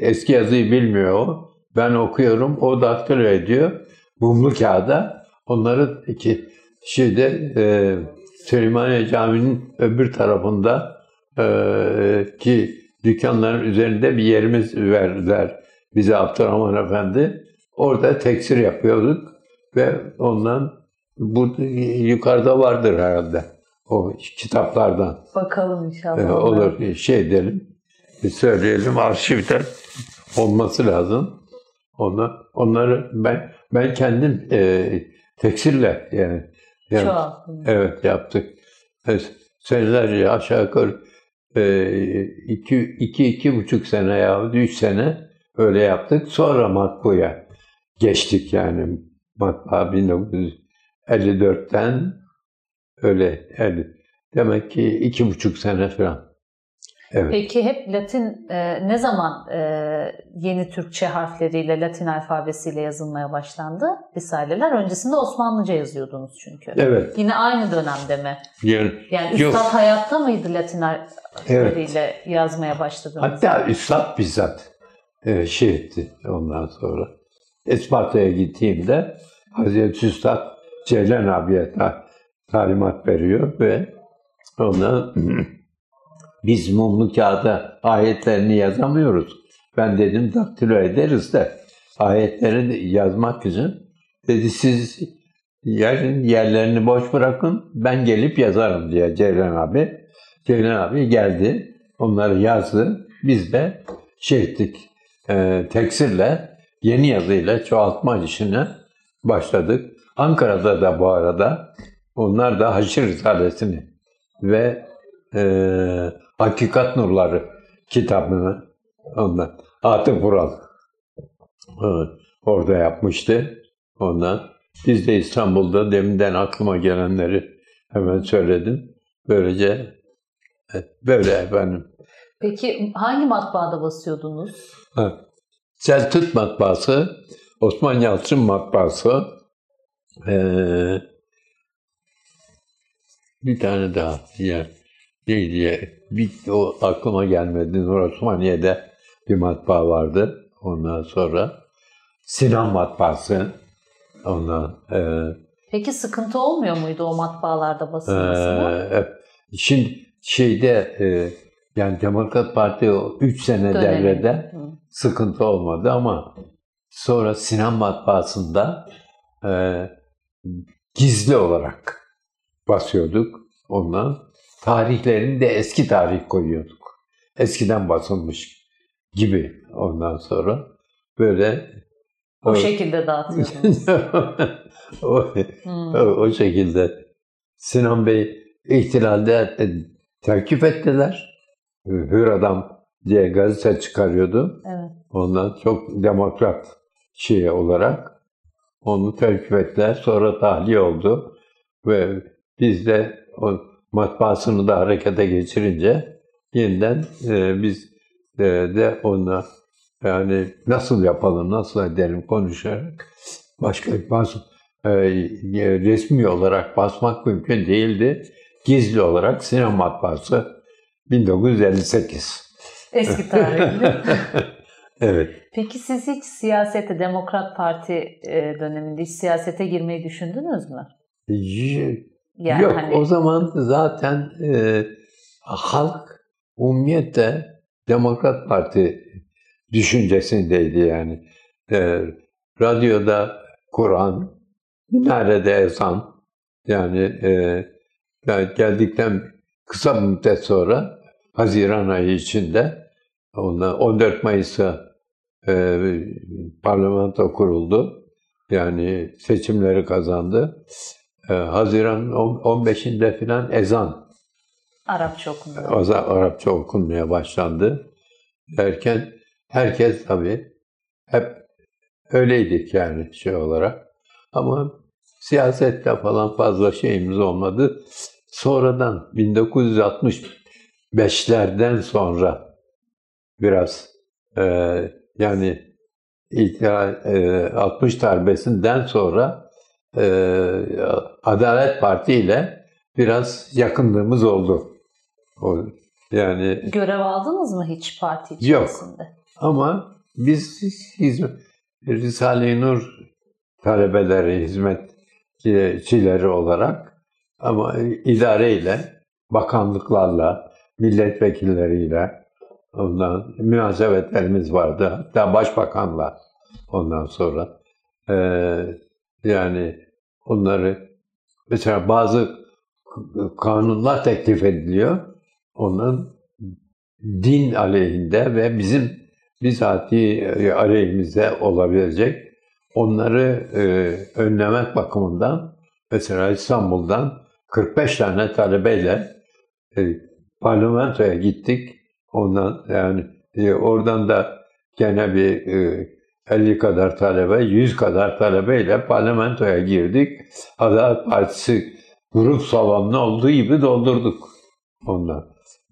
eski yazıyı bilmiyor o. Ben okuyorum, o daktilo ediyor. Mumlu kağıda. Onları iki şeyde e, Süleymaniye Camii'nin öbür tarafında e, ki dükkanların üzerinde bir yerimiz verdiler bize Abdurrahman Efendi. Orada teksir yapıyorduk ve ondan bu yukarıda vardır herhalde o kitaplardan. Bakalım inşallah. Ee, olur şey edelim bir söyleyelim arşivde olması lazım. Onu, onları ben ben kendim e, teksirle yani, yani evet yaptık. Evet, senelerce aşağı yukarı e, iki, iki, iki buçuk sene ya üç sene öyle yaptık. Sonra matbuya geçtik yani matbaa 1954'ten öyle yani demek ki iki buçuk sene falan. Evet. Peki hep Latin e, ne zaman e, yeni Türkçe harfleriyle Latin alfabesiyle yazılmaya başlandı Risaleler? Öncesinde Osmanlıca yazıyordunuz çünkü. Evet. Yine aynı dönemde mi? Yani, yani yok. Üstad hayatta mıydı Latin harfleriyle evet. yazmaya başladınız? Hatta Üstad bizzat e, şey etti ondan sonra. Esparta'ya gittiğimde Hazreti Üstad Ceylan abiye talimat veriyor ve ondan Biz mumlu kağıda ayetlerini yazamıyoruz. Ben dedim daktilo ederiz de ayetleri yazmak için dedi siz yerin yerlerini boş bırakın ben gelip yazarım diye Ceylan abi. Ceylan abi geldi onları yazdı. Biz de şey ettik e, teksirle yeni yazıyla çoğaltma işine başladık. Ankara'da da bu arada onlar da Haşir Risalesini ve e, Hakikat Nurları kitabını ondan Atıf Vural orada yapmıştı. Ondan biz de İstanbul'da deminden aklıma gelenleri hemen söyledim. Böylece Böyle efendim. Peki hangi matbaada basıyordunuz? Ha. Selçuk matbaası, Osman Yalçın matbaası, ee, bir tane daha yer değil diye bir o aklıma gelmedi. Nur Osmaniye'de bir matbaa vardı. Ondan sonra Sinan matbaası. Ondan e, Peki sıkıntı olmuyor muydu o matbaalarda basılmasına? e, şimdi şeyde e, yani Demokrat Parti o 3 sene Dönemi. devrede Hı. sıkıntı olmadı ama sonra Sinan matbaasında e, gizli olarak basıyorduk ondan. Tarihlerini de eski tarih koyuyorduk. Eskiden basılmış gibi ondan sonra böyle O şekilde dağıtıyordunuz. o, o, Hı. o şekilde Sinan Bey ihtilalde e, terkip ettiler. Hür Adam diye gazete çıkarıyordu. Evet. Ondan çok demokrat şey olarak onu terkip ettiler. Sonra tahliye oldu. Ve biz de o matbaasını da harekete geçirince yeniden e, biz e, de ona yani nasıl yapalım, nasıl edelim konuşarak başka bas, e, resmi olarak basmak mümkün değildi. Gizli olarak Sinan Matbaası 1958. Eski tarihli. evet. Peki siz hiç siyasete, Demokrat Parti e, döneminde hiç siyasete girmeyi düşündünüz mü? Yani Yok hani o zaman zaten e, halk umumiyette Demokrat Parti düşüncesindeydi yani. E, radyoda Kur'an, minarede ezan yani e, yani geldikten kısa bir müddet sonra Haziran ayı içinde ondan 14 Mayıs'ta e, parlamento kuruldu. Yani seçimleri kazandı. E, Haziran 15'inde filan ezan Arapça okunuyor. Aza- Arapça okunmaya başlandı. Derken herkes tabii hep öyleydik yani şey olarak. Ama siyasette falan fazla şeyimiz olmadı. Sonradan 1965'lerden sonra biraz e, yani İlkihal, e, 60 darbesinden sonra Adalet Parti ile biraz yakınlığımız oldu. O, yani Görev aldınız mı hiç parti Yok. içerisinde? ama biz hizmet, Risale-i Nur talebeleri, hizmetçileri olarak ama idareyle, bakanlıklarla, milletvekilleriyle ondan münasebetlerimiz vardı. Hatta başbakanla ondan sonra. Ee, yani onları mesela bazı kanunlar teklif ediliyor. Onların din aleyhinde ve bizim bizatihi aleyhimizde olabilecek onları e, önlemek bakımından mesela İstanbul'dan 45 tane talebeyle e, parlamentoya gittik. Ondan yani e, oradan da gene bir e, 50 kadar talebe, 100 kadar talebeyle parlamentoya girdik. Adalet Partisi grup salonunu olduğu gibi doldurduk ondan.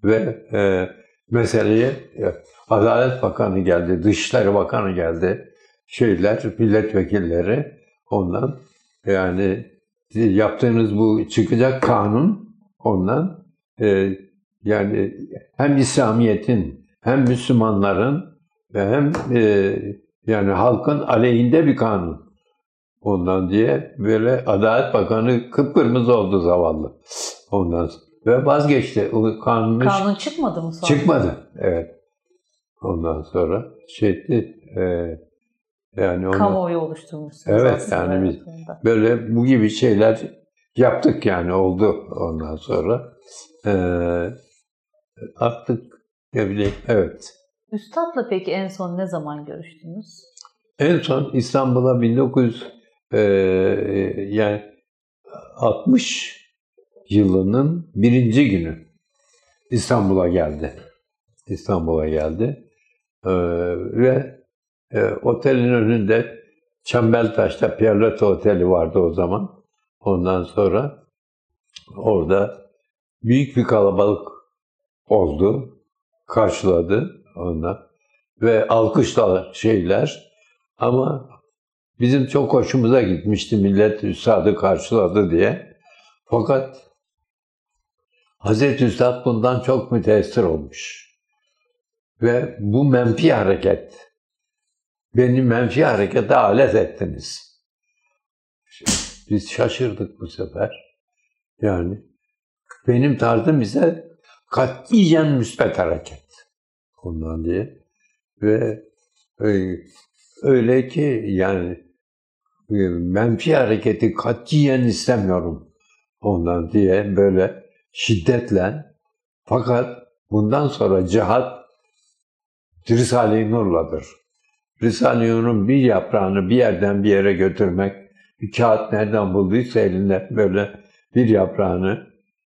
Ve e, meseleyi e, Adalet Bakanı geldi, Dışişleri Bakanı geldi, şeyler, milletvekilleri ondan yani yaptığınız bu çıkacak kanun ondan e, yani hem İslamiyet'in hem Müslümanların ve hem e, yani halkın aleyhinde bir kanun. Ondan diye böyle Adalet Bakanı kıpkırmızı oldu zavallı. Ondan sonra. Ve vazgeçti. O kanunu Kanun çıkmadı mı sonra? çıkmadı. Evet. Ondan sonra şeydi e, yani onu Kamuoyu oluşturmuşsunuz Evet, yani biz- böyle bu gibi şeyler yaptık yani oldu ondan sonra. E, artık ne bileyim evet. Üstad'la peki en son ne zaman görüştünüz? En son İstanbul'a 1900 e, yani 60 yılının birinci günü İstanbul'a geldi. İstanbul'a geldi. E, ve e, otelin önünde Çembeltaş'ta Pierlotto Oteli vardı o zaman. Ondan sonra orada büyük bir kalabalık oldu. Karşıladı onlar. Ve alkışla şeyler. Ama bizim çok hoşumuza gitmişti millet Üstad'ı karşıladı diye. Fakat Hazreti Üstad bundan çok müteessir olmuş. Ve bu menfi hareket, beni menfi harekete alet ettiniz. Biz şaşırdık bu sefer. Yani benim tarzım ise katiyen müspet hareket. Ondan diye. Ve öyle ki yani e, menfi hareketi katiyen istemiyorum ondan diye böyle şiddetle fakat bundan sonra cihat Risale-i Nur'ladır. Risale-i Nur'un bir yaprağını bir yerden bir yere götürmek, bir kağıt nereden bulduysa elinde böyle bir yaprağını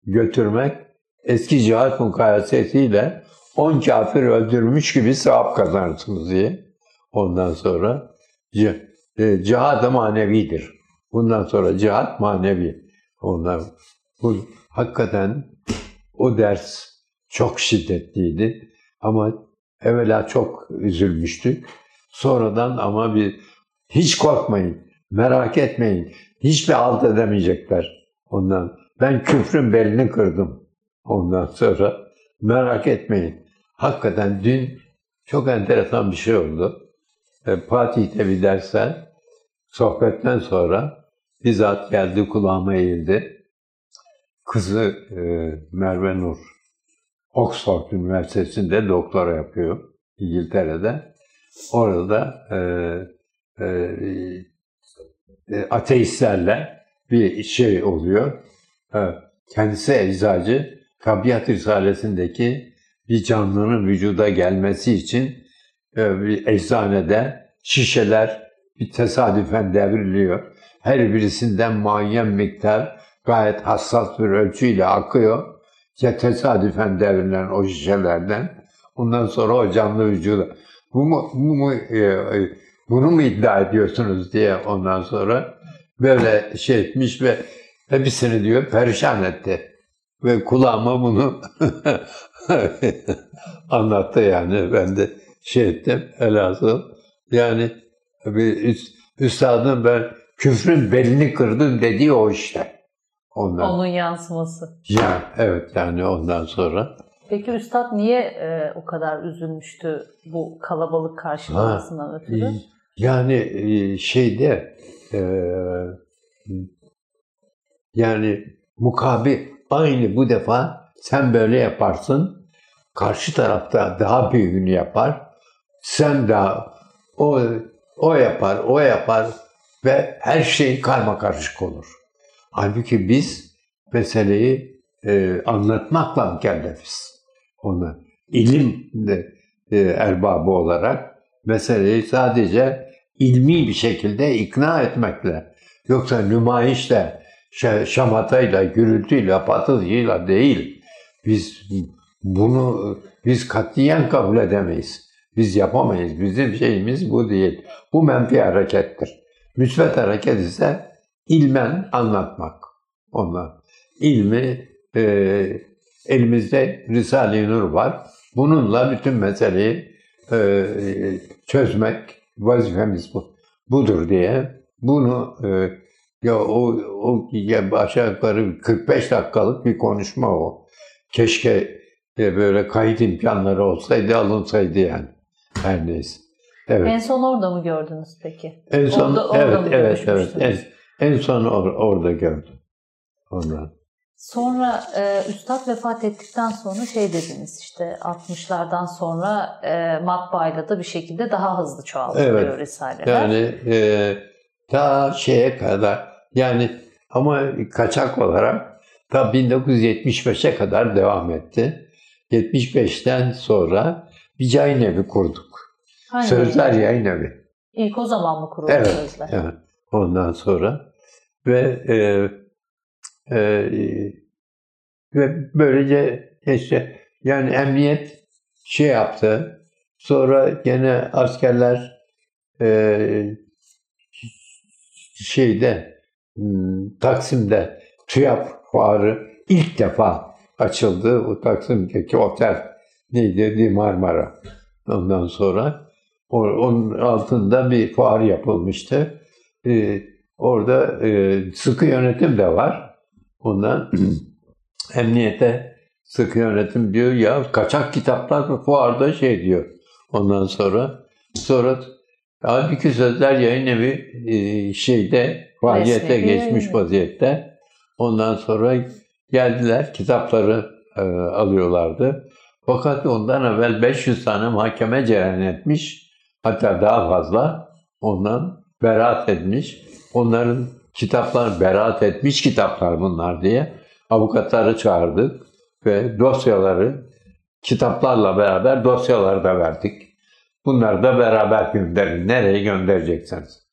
götürmek eski cihat mukayesesiyle on kafir öldürmüş gibi sevap kazanırsınız diye. Ondan sonra e, cihad manevidir. Bundan sonra cihat manevi. Ondan bu hakikaten o ders çok şiddetliydi ama evvela çok üzülmüştük. Sonradan ama bir hiç korkmayın, merak etmeyin. Hiçbir alt edemeyecekler ondan. Ben küfrün belini kırdım ondan sonra. Merak etmeyin. Hakikaten dün çok enteresan bir şey oldu. E, Fatih'te bir dersen sohbetten sonra bizzat geldi kulağıma eğildi kızı e, Merve Nur Oxford Üniversitesi'nde doktora yapıyor İngiltere'de. Orada e, e, e, ateistlerle bir şey oluyor. Kendisi eczacı, Tabiat Risalesi'ndeki bir canlının vücuda gelmesi için e, bir eczanede şişeler bir tesadüfen devriliyor. Her birisinden muayyen miktar gayet hassas bir ölçüyle akıyor. Ya tesadüfen devrilen o şişelerden. Ondan sonra o canlı vücuda. Bu mu, bu mu e, e, bunu mu iddia ediyorsunuz diye ondan sonra böyle şey etmiş ve hepsini diyor perişan etti. Ve kulağıma bunu anlattı yani. Ben de şey ettim elhasıl. Yani bir üst, üstadın ben küfrün belini kırdım dediği o işte. Ondan. Onun yansıması. Ya evet yani ondan sonra. Peki Üstad niye e, o kadar üzülmüştü bu kalabalık karşılamasından ha, ötürü? Yani e, şeyde e, yani mukabil aynı bu defa sen böyle yaparsın karşı tarafta daha büyüğünü yapar sen daha o o yapar o yapar ve her şey karma karışık olur. Halbuki biz meseleyi e, anlatmakla mükellefiz. Ona ilim e, erbabı olarak meseleyi sadece ilmi bir şekilde ikna etmekle yoksa nümayişle, şamatayla, gürültüyle, patılıyla değil. Biz bunu biz katiyen kabul edemeyiz. Biz yapamayız. Bizim şeyimiz bu değil. Bu menfi harekettir. Müsbet hareket ise ilmen anlatmak. Onlar. İlmi e, elimizde Risale-i Nur var. Bununla bütün meseleyi e, çözmek vazifemiz bu. Budur diye bunu e, ya o, o ya aşağı yukarı 45 dakikalık bir konuşma o. Keşke e, böyle kayıt imkanları olsaydı alınsaydı yani. Her neyse. Evet. En son orada mı gördünüz peki? En son orada, orada evet evet evet. En, en son or, orada gördüm. Ondan. Sonra e, Üstad vefat ettikten sonra şey dediniz işte 60'lardan sonra e, matbaayla da bir şekilde daha hızlı çoğaltılıyor evet. Risaleler. Yani e, ta şeye kadar yani ama kaçak olarak ta 1975'e kadar devam etti. 75'ten sonra bir yayın evi kurduk. Hangi Sözler Yayın Evi. İlk o zaman mı kuruldu evet, Sözler? Evet. Ondan sonra ve e, e, ve böylece işte yani emniyet şey yaptı. Sonra gene askerler e, şeyde hmm, Taksim'de TÜYAP fuarı ilk defa açıldı. O Taksim'deki otel neydi? Di Marmara. Ondan sonra onun altında bir fuar yapılmıştı. Ee, orada e, sıkı yönetim de var. Ondan emniyete sıkı yönetim diyor ya kaçak kitaplar fuarda şey diyor. Ondan sonra sonra halbuki sözler yayın evi e, şeyde faaliyete geçmiş vaziyette. Ondan sonra geldiler kitapları e, alıyorlardı. Fakat ondan evvel 500 tane mahkeme cereyan etmiş. Hatta daha fazla ondan beraat etmiş. Onların kitaplar beraat etmiş kitaplar bunlar diye avukatları çağırdık ve dosyaları kitaplarla beraber dosyaları da verdik. Bunları da beraber gönderin. Nereye göndereceksiniz?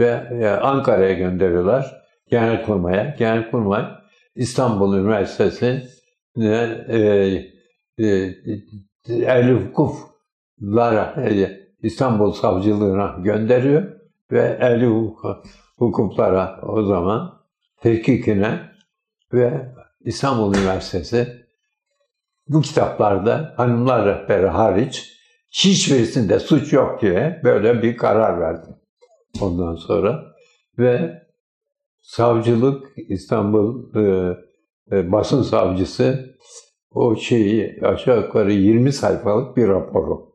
Ve e, Ankara'ya gönderiyorlar. Genelkurmay'a. Genelkurmay İstanbul Üniversitesi e, e, ehli hukuklara e, İstanbul Savcılığına gönderiyor ve ehli hukuk, hukuklara o zaman tehkikine ve İstanbul Üniversitesi bu kitaplarda hanımlar rehberi hariç hiçbirisinde suç yok diye böyle bir karar verdi. Ondan sonra ve savcılık İstanbul e, e, basın savcısı o şeyi aşağı yukarı 20 sayfalık bir raporu.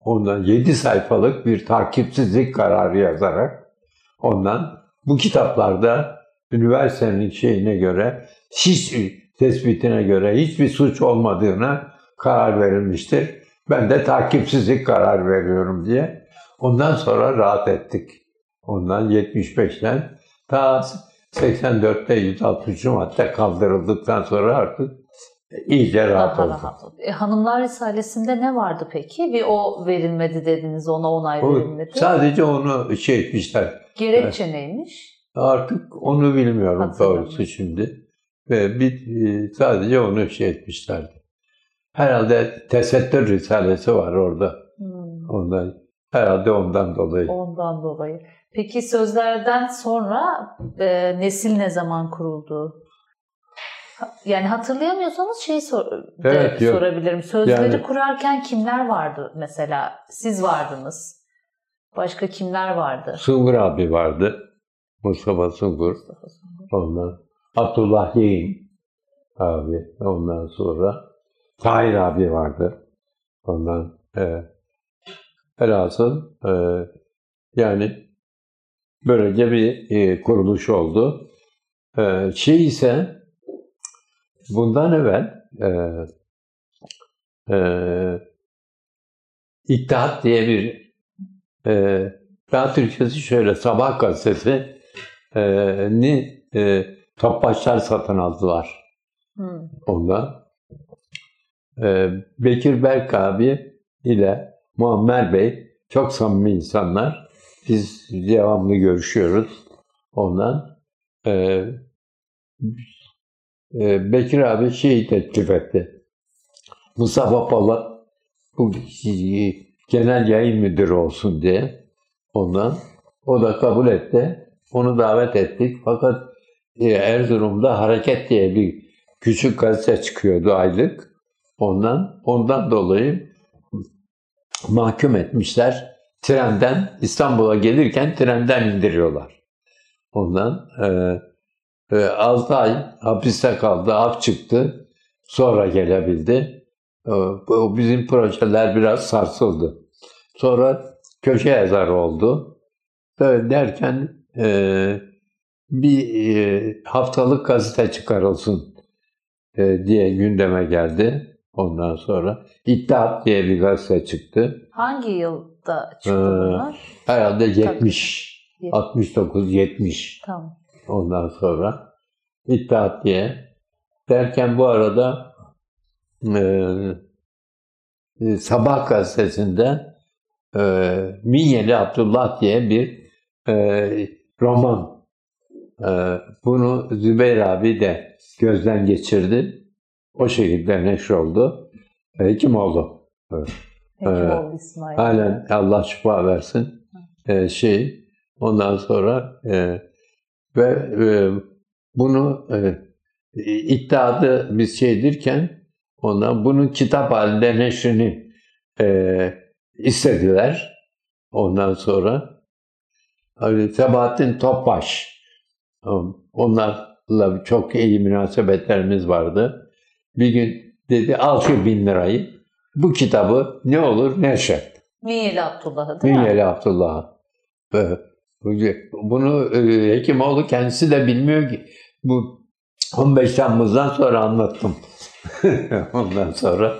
Ondan 7 sayfalık bir takipsizlik kararı yazarak ondan bu kitaplarda üniversitenin şeyine göre hiç tespitine göre hiçbir suç olmadığına karar verilmiştir. Ben de takipsizlik karar veriyorum diye. Ondan sonra rahat ettik. Ondan 75'ten ta 84'te 160. madde kaldırıldıktan sonra artık iyice rahat oldu. E, Hanımlar Risalesi'nde ne vardı peki? Bir o verilmedi dediniz, ona onay O, verilmedi. sadece onu şey etmişler. Gerekçe neymiş? Artık onu bilmiyorum Hatırlamıyorum. doğrusu şimdi. Ve bir, e, sadece onu şey etmişlerdi. Herhalde tesettür risalesi var orada. Hmm, Ondan, herhalde ondan dolayı. ondan dolayı. Peki sözlerden sonra e, nesil ne zaman kuruldu? Yani hatırlayamıyorsanız şey sor, de Evet, yok. sorabilirim. Sözleri Yani- kurarken kimler vardı mesela? Siz vardınız. Başka kimler vardı? Sungur abi vardı. Mustafa Sungur. Ondan Abdullah Yeğin abi. Ondan sonra Tahir abi vardı. Ondan e, velhasıl e, yani böylece bir e, kuruluş oldu. E, şey ise bundan evvel e, e, İttihat diye bir e, daha Türkçesi şöyle Sabah gazetesi e, ni e, topbaşlar satın aldılar Hmm. ondan. E, Bekir Berk abi ile Muammer Bey çok samimi insanlar. Biz devamlı görüşüyoruz ondan. E, e, Bekir abi şeyi teklif etti. Mustafa Polat bu genel yayın müdürü olsun diye ondan. O da kabul etti. Onu davet ettik. Fakat e, Erzurum'da Hareket diye bir küçük gazete çıkıyordu aylık. Ondan ondan dolayı mahkum etmişler. Trenden İstanbul'a gelirken trenden indiriyorlar. Ondan e, e, 6 ay hapiste kaldı, af çıktı. Sonra gelebildi. E, bu- bizim projeler biraz sarsıldı. Sonra köşe yazarı oldu. Böyle derken e, bir e, haftalık gazete çıkarılsın e, diye gündeme geldi. Ondan sonra İttihat diye bir gazete çıktı. Hangi yılda çıktı Ee, bunlar? Herhalde 70, Yet- 69, 70 Tamam. ondan sonra İttihat diye. Derken bu arada e, e, Sabah gazetesinde e, Minyeli Abdullah diye bir e, roman. E, bunu Zübeyir abi de gözden geçirdi. O şekilde neşr oldu. E, kim oldu? Hekimoğlu İsmail. Halen Allah şifa versin. E, şey ondan sonra e, ve e, bunu e, iddiadı biz şeydirken ondan bunun kitap halinde neşrini e, istediler. Ondan sonra hani Sebahattin Topbaş onlarla çok iyi münasebetlerimiz vardı. Bir gün dedi al şu bin lirayı bu kitabı ne olur neşret. Minyeli Abdullah'ı değil mi? Minyeli Abdullah'ı. Bunu e, Hekimoğlu kendisi de bilmiyor ki. Bu 15 Temmuz'dan sonra anlattım. Ondan sonra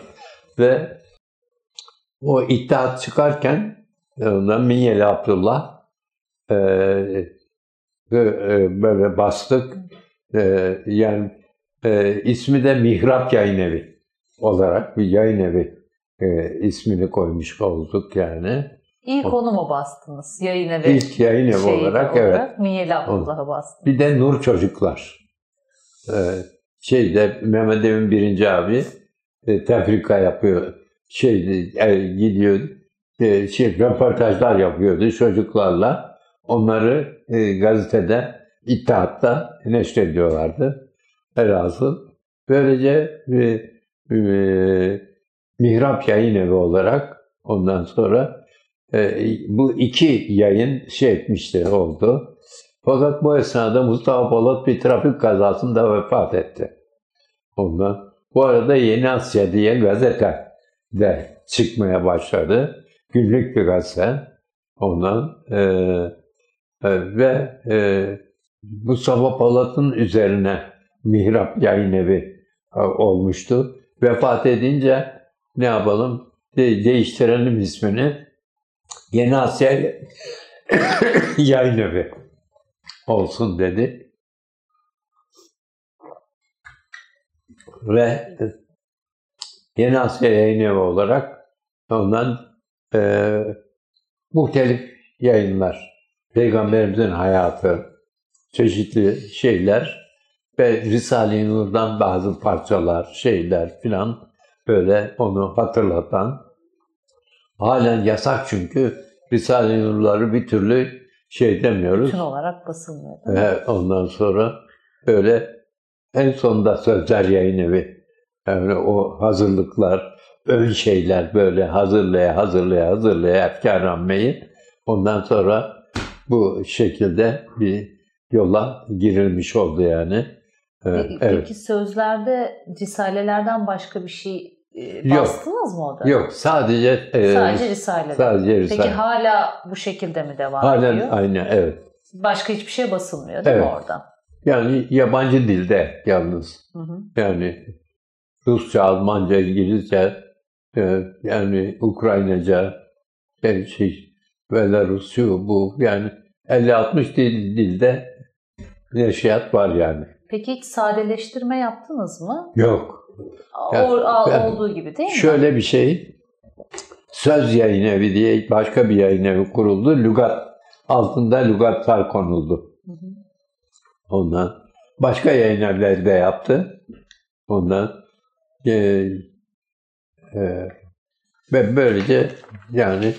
ve o iddiat çıkarken ondan Minyeli Abdullah e, e, böyle bastık. E, yani e, ismi de Mihrap Yayın Evi olarak bir yayın evi e, ismini koymuş olduk yani. İlk onu mu bastınız? Yayın evi. İlk yayın evi olarak, olarak evet. Minyeli Abdullah'ı bastınız. Bir de Nur Çocuklar. Ee, şeyde Mehmet Emin birinci abi e, tefrika yapıyor. Şey e, gidiyor e, şey röportajlar yapıyordu çocuklarla. Onları e, gazetede İttihat'ta neşrediyorlardı. Elhasıl böylece e, e, Mihrap Yayın Evi olarak ondan sonra e, bu iki yayın şey etmişti oldu. Fakat bu esnada Mustafa Polat bir trafik kazasında vefat etti. Ondan. Bu arada Yeni Asya diye gazete de çıkmaya başladı. Günlük bir gazete. Ondan e, e, ve e, Mustafa Polat'ın üzerine Mihrap Yayın Evi e, olmuştu. Vefat edince ne yapalım? De, değiştirelim ismini. Yeni Asya Yayın Evi olsun dedi. Ve Yeni Asya Yayın Evi olarak ondan e, muhtelif yayınlar, Peygamberimizin hayatı, çeşitli şeyler ve Risale-i Nur'dan bazı parçalar, şeyler filan böyle onu hatırlatan halen yasak çünkü Risale-i Nur'ları bir türlü şey demiyoruz. Bütün olarak basılmıyor. Ve ondan sonra böyle en sonunda Sözler Yayın Evi yani o hazırlıklar, ön şeyler böyle hazırlaya hazırlaya hazırlaya efkarlanmayı ondan sonra bu şekilde bir yola girilmiş oldu yani. Peki, evet. peki sözlerde risalelerden başka bir şey e, bastınız yok, mı o da? Yok sadece e, sadece risale. Sadece risale. Peki hala bu şekilde mi devam Halen, ediyor? Aynen evet. Başka hiçbir şey basılmıyor değil evet. mi orada? Yani yabancı dilde yalnız. Hı hı. Yani Rusça, Almanca, İngilizce, e, yani Ukraynaca, şey, şey Belarus, bu yani 50-60 dil, dilde neşriyat var yani. Peki hiç sadeleştirme yaptınız mı? Yok. Yani, o, olduğu gibi değil mi? Şöyle bir şey, Söz Yayın Evi diye başka bir yayın evi kuruldu. Lügat, altında lügatlar konuldu. Hı hı. Ondan. Başka yayın evleri de yaptı. Ondan. E, e, ve böylece yani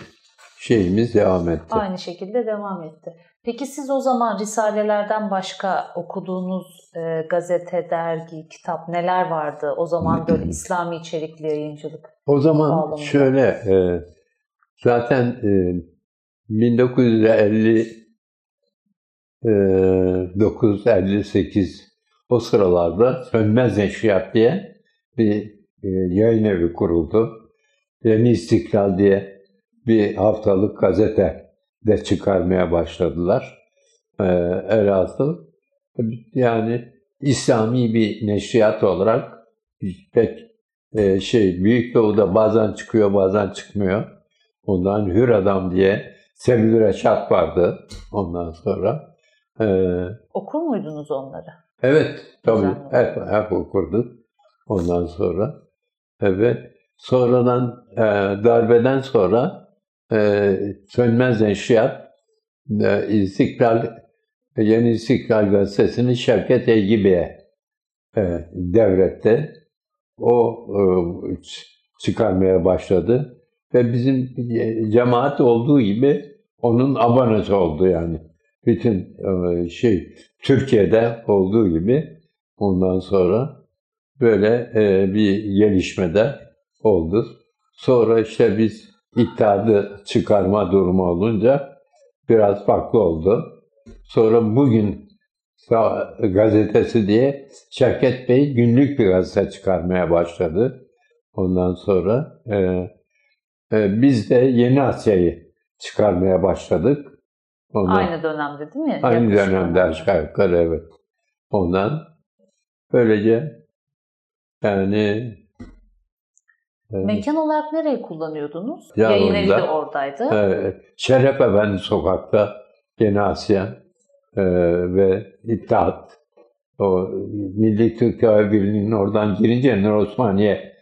şeyimiz devam etti. Aynı şekilde devam etti. Peki siz o zaman risalelerden başka okuduğunuz e, gazete, dergi, kitap neler vardı? O zaman böyle İslami içerikli yayıncılık. O zaman bağlamında. şöyle e, zaten e, 1950 e, 958 o sıralarda Sönmez Neşriyat diye bir e, yayın evi kuruldu. Yeni İstiklal diye bir haftalık gazete de çıkarmaya başladılar. E, yani İslami bir neşriyat olarak pek e, şey Büyük Doğu'da bazen çıkıyor bazen çıkmıyor. Ondan Hür Adam diye Sevil Reşat vardı ondan sonra. Ee, Okur muydunuz onları? Evet tabii hep, hep okurduk ondan sonra. Evet. Sonradan e, darbeden sonra e, Sönmez Neşriyat e, İstiklal Yeni İstiklal Gazetesi'ni Şevket Eygibi'ye e, devretti. O e, çıkarmaya başladı ve bizim cemaat olduğu gibi onun abonesi oldu yani. Bütün e, şey Türkiye'de olduğu gibi Ondan sonra böyle e, bir gelişmede oldu. Sonra işte biz iddiadı çıkarma durumu olunca biraz farklı oldu. Sonra bugün gazetesi diye Şevket Bey günlük bir gazete çıkarmaya başladı. Ondan sonra e, e, biz de Yeni Asya'yı çıkarmaya başladık. Ondan, aynı dönemde değil mi? Aynı Yaklaşık dönemde aşağı yukarı evet. Ondan böylece yani Mekan olarak nereye kullanıyordunuz? Yayın evi de oradaydı. Evet. Şeref Efendi Sokak'ta Yeni Asya e, ve İttihat o Milli Türk Birliği'nin oradan girince Nur Osmaniye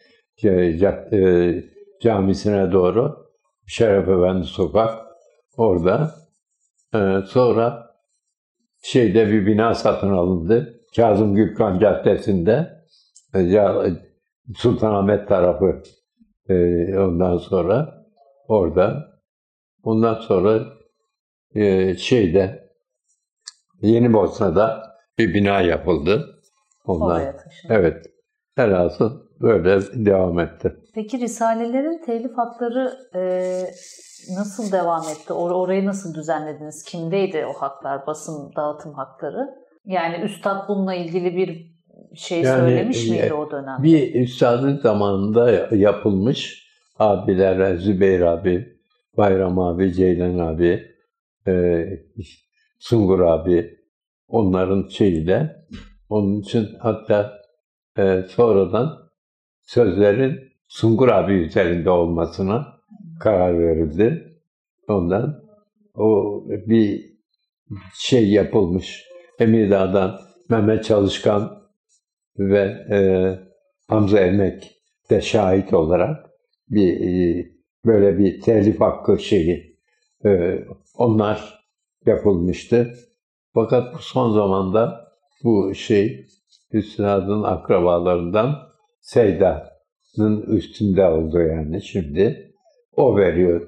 şey, e, camisine doğru Şeref Efendi Sokak orada. E, sonra şeyde bir bina satın alındı. Kazım Gürkan Caddesi'nde e, Sultanahmet tarafı e, ondan sonra orada. Ondan sonra e, şeyde Yeni Bosna'da bir bina yapıldı. Ondan, evet. Herhalde böyle devam etti. Peki Risalelerin telif hakları e, nasıl devam etti? Or orayı nasıl düzenlediniz? Kimdeydi o haklar, basın dağıtım hakları? Yani Üstad bununla ilgili bir şey yani, söylemiş miydi o dönemde? Bir üstadın zamanında yapılmış abiler, Zübeyir abi, Bayram abi, Ceylan abi, e, Sungur abi, onların şeyiyle, onun için hatta e, sonradan sözlerin Sungur abi üzerinde olmasına karar verildi. Ondan o bir şey yapılmış. Emirdağ'dan Mehmet Çalışkan ve e, Hamza Emek de şahit olarak bir e, böyle bir telif hakkı şeyi e, onlar yapılmıştı. Fakat bu son zamanda bu şey Üstad'ın akrabalarından Seyda'nın üstünde oldu yani şimdi. O veriyor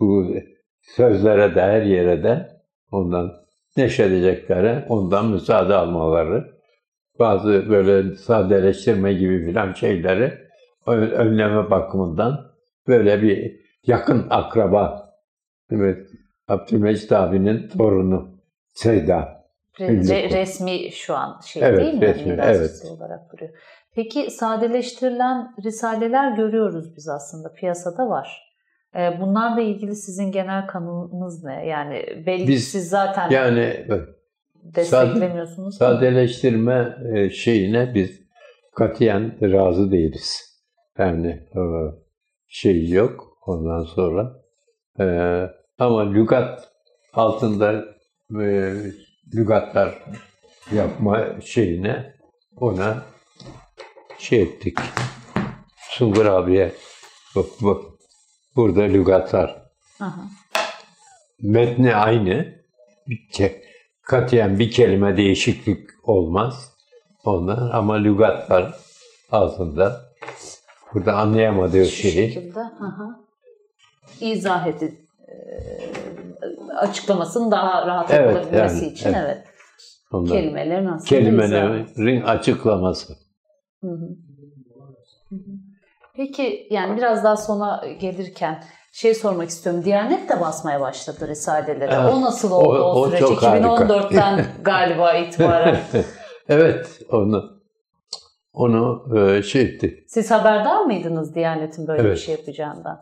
bu sözlere de her yere de ondan neşredeceklere ondan müsaade almaları bazı böyle sadeleştirme gibi filan şeyleri önleme bakımından böyle bir yakın akraba evet, Abdülmecid abinin torunu Seyda. Re- resmi şu an şey evet, değil mi? Resmi, evet. olarak duruyor. Peki sadeleştirilen risaleler görüyoruz biz aslında piyasada var. Ee, bunlarla ilgili sizin genel kanınız ne? Yani belli biz, siz zaten yani desteklemiyorsunuz. Sadeleştirme e, şeyine biz katiyen razı değiliz. Yani e, şey yok ondan sonra. E, ama lügat altında lügatlar yapma şeyine ona şey ettik. Sungur abiye bak, bak burada lügatlar. Aha. Metni aynı. Bir katiyen bir kelime değişiklik olmaz. Onlar ama lügatlar altında. Burada anlayamadığı Şu şeyi. şekilde. Aha. İzah edin. E, açıklamasını daha rahat evet, yani, için evet. evet. Ondan. Kelimelerin aslında Kelimelerin açıklaması. Hı hı. Peki yani biraz daha sona gelirken şey sormak istiyorum. Diyanet de basmaya başladı Risaleleri. Evet. O nasıl oldu o, o süreç? 2014'ten galiba itibaren. evet onu onu e, şey etti. Siz haberdar mıydınız Diyanet'in böyle evet. bir şey yapacağından?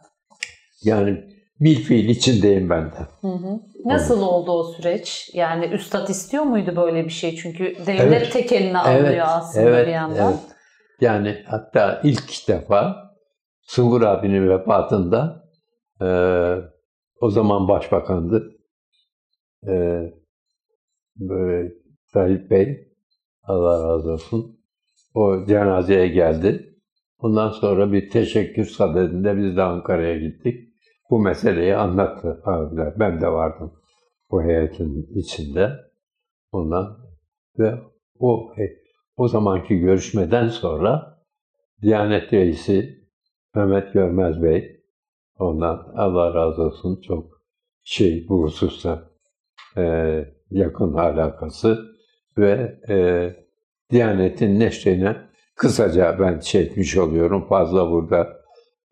Yani bir fiil içindeyim ben de. Hı hı. Nasıl Onu. oldu o süreç? Yani üstad istiyor muydu böyle bir şey? Çünkü devlet evet. tek eline alıyor evet. aslında evet. bir yandan. Evet. Yani hatta ilk defa Sungur abinin vefatında ee, o zaman başbakandı. Ee, böyle Tayyip Bey, Allah razı olsun, o cenazeye geldi. Ondan sonra bir teşekkür sadedinde biz de Ankara'ya gittik. Bu meseleyi anlattı abiler. Ben de vardım bu heyetin içinde. Ondan ve o o zamanki görüşmeden sonra Diyanet Reisi Mehmet Görmez Bey Ondan Allah razı olsun çok şey bu hususta e, yakın alakası ve e, Diyanet'in neşrine kısaca ben etmiş oluyorum. Fazla burada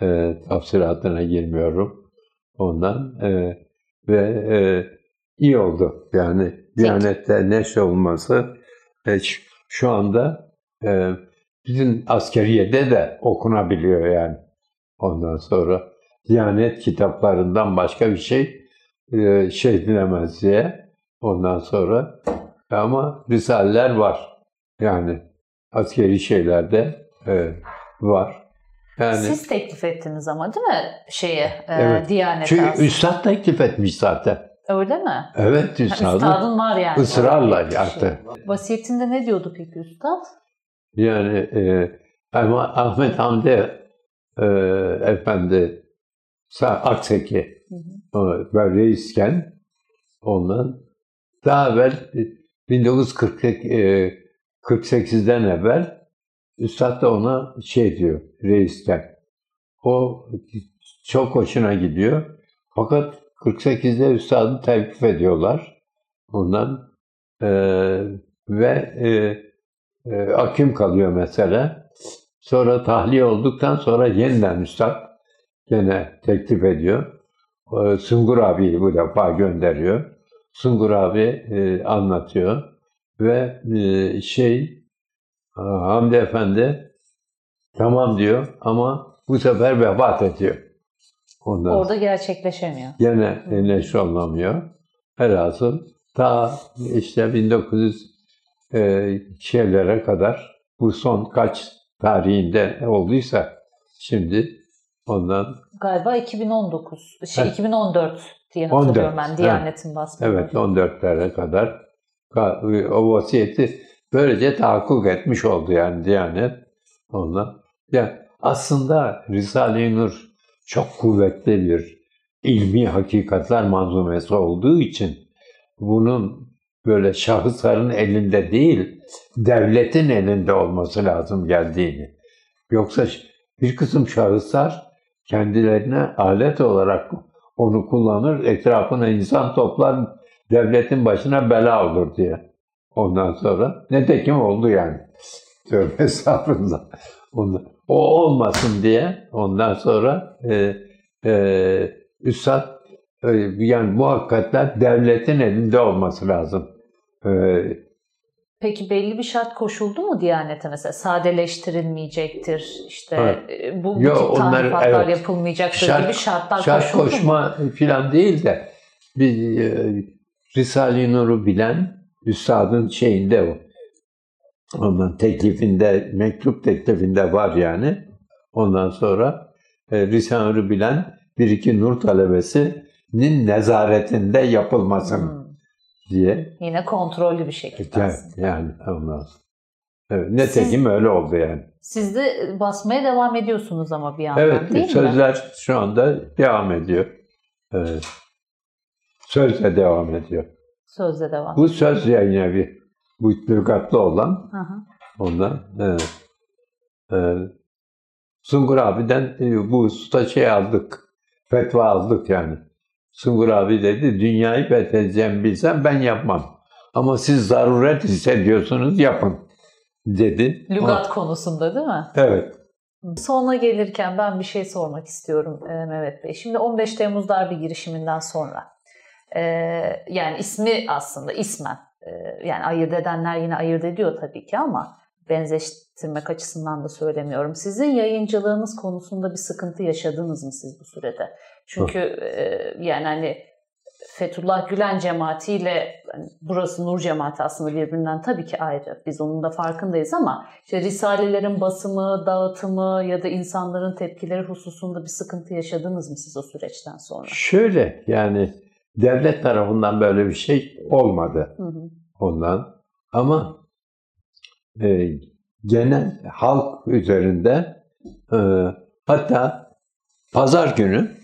e, tafsiratına girmiyorum. Ondan e, ve e, iyi oldu. Yani Diyanet'te neşre olması e, şu anda e, bizim askeriyede de okunabiliyor yani. Ondan sonra Diyanet kitaplarından başka bir şey e, şey dilemez diye. Ondan sonra ama risaleler var. Yani askeri şeylerde e, var. Yani, Siz teklif ettiniz ama değil mi şeye, e, Evet. Diyanet'e çünkü aslında? üstad teklif etmiş zaten. Öyle mi? Evet üstadın Üstadın var yani. bir şey. yaptı. Vasiyetinde ne diyordu peki üstad? Yani e, ama Ahmet Hamdi e, Efendi Akseki ben reisken ondan daha evvel e, 1948'den evvel Üstad da ona şey diyor reisken. O çok hoşuna gidiyor. Fakat 48'de Üstad'ı tevkif ediyorlar. Ondan e, ve e, e, Akim kalıyor mesela. Sonra tahliye olduktan sonra yeniden Üstad gene teklif ediyor. E, Sungur abi bu defa gönderiyor. Sungur abi e, anlatıyor ve e, şey e, Hamdi Efendi tamam diyor ama bu sefer vefat ediyor. Ondan Orada gerçekleşemiyor. gene neşre olunamıyor. Velhasıl ta işte 1900 e, şeylere kadar bu son kaç tarihinde olduysa şimdi ondan Galiba 2019, şey Evet. 2014 diye 14, hatırlıyorum ben. Diyanet'in basmaları. evet 14'lere kadar ka- o vasiyeti böylece tahakkuk etmiş oldu yani Diyanet ondan. Ya aslında Risale-i Nur çok kuvvetli bir ilmi hakikatler manzumesi olduğu için bunun böyle şahısların elinde değil, devletin elinde olması lazım geldiğini. Yoksa bir kısım şahıslar kendilerine alet olarak onu kullanır, etrafına insan toplar, devletin başına bela olur diye. Ondan sonra ne tekim oldu yani. Tövbe estağfurullah. O olmasın diye ondan sonra e, e, Üstad e, yani muhakkakler devletin elinde olması lazım. E, Peki belli bir şart koşuldu mu Diyanet'e mesela sadeleştirilmeyecektir işte Evet. e, bu, bu Yo, tip tarifatlar evet. yapılmayacaktır Şart- gibi şartlar şart koşuldu mu? koşma filan değil de bir e, Risale-i Nur'u bilen üstadın şeyinde o. Ondan teklifinde, mektup teklifinde var yani. Ondan sonra e, Risale-i Nur'u bilen bir iki nur talebesinin nezaretinde yapılmasın Hmm. Diye. Yine kontrollü bir şekilde Yani, aslında. yani ondan. Evet, netekim öyle oldu yani. Siz de basmaya devam ediyorsunuz ama bir yandan Evet, değil mi? sözler şu anda devam ediyor. Evet. Sözle devam ediyor. Sözle devam. Bu söz yayın evi. Bu lügatlı olan Hı hı. ondan. Evet. Ee, Sungur abiden e, bu usta şey aldık. Fetva aldık yani. Sungur abi dedi dünyayı fethedeceğim bilsem ben yapmam. Ama siz zaruret hissediyorsunuz yapın dedi. Lügat konusunda değil mi? Evet. Sona gelirken ben bir şey sormak istiyorum e, Mehmet Bey. Şimdi 15 Temmuz darbe girişiminden sonra e, yani ismi aslında ismen e, yani ayırt edenler yine ayırt ediyor tabii ki ama benzeştirmek açısından da söylemiyorum. Sizin yayıncılığınız konusunda bir sıkıntı yaşadınız mı siz bu sürede? Çünkü e, yani hani Fethullah Gülen cemaatiyle hani burası Nur cemaati aslında birbirinden tabii ki ayrı. Biz onun da farkındayız ama işte risalelerin basımı, dağıtımı ya da insanların tepkileri hususunda bir sıkıntı yaşadınız mı siz o süreçten sonra? Şöyle yani devlet tarafından böyle bir şey olmadı Hı hı. ondan. Ama e, genel halk üzerinde e, hatta pazar günü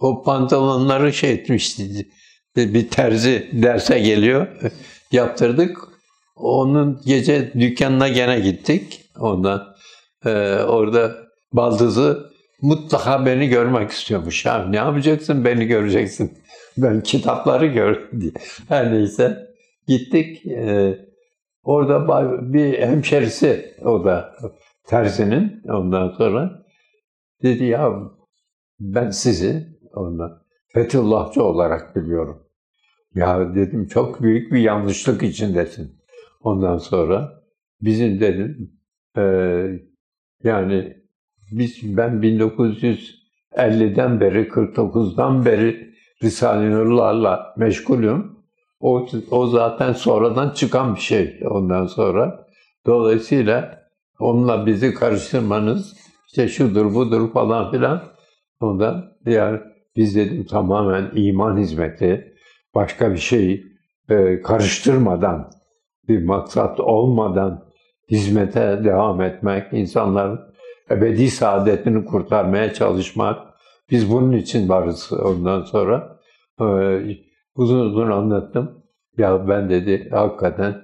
o pantolonları şey etmişti. Bir bir terzi derse geliyor. Yaptırdık. Onun gece dükkanına gene gittik. Ondan e, orada baldızı mutlaka beni görmek istiyormuş. Ya ne yapacaksın beni göreceksin. Ben kitapları gör diye. Her neyse gittik. E, Orada bir hemşerisi o da terzinin ondan sonra dedi ya ben sizi ondan Fethullahçı olarak biliyorum. Ya dedim çok büyük bir yanlışlık içindesin. Ondan sonra bizim dedim e, yani biz ben 1950'den beri 49'dan beri Risale-i Nurlarla meşgulüm. O, o zaten sonradan çıkan bir şey ondan sonra. Dolayısıyla onunla bizi karıştırmanız işte şudur budur falan filan. Ondan yani biz dedim tamamen iman hizmeti, başka bir şey e, karıştırmadan, bir maksat olmadan hizmete devam etmek, insanların ebedi saadetini kurtarmaya çalışmak. Biz bunun için varız ondan sonra. E, uzun uzun anlattım. Ya ben dedi hakikaten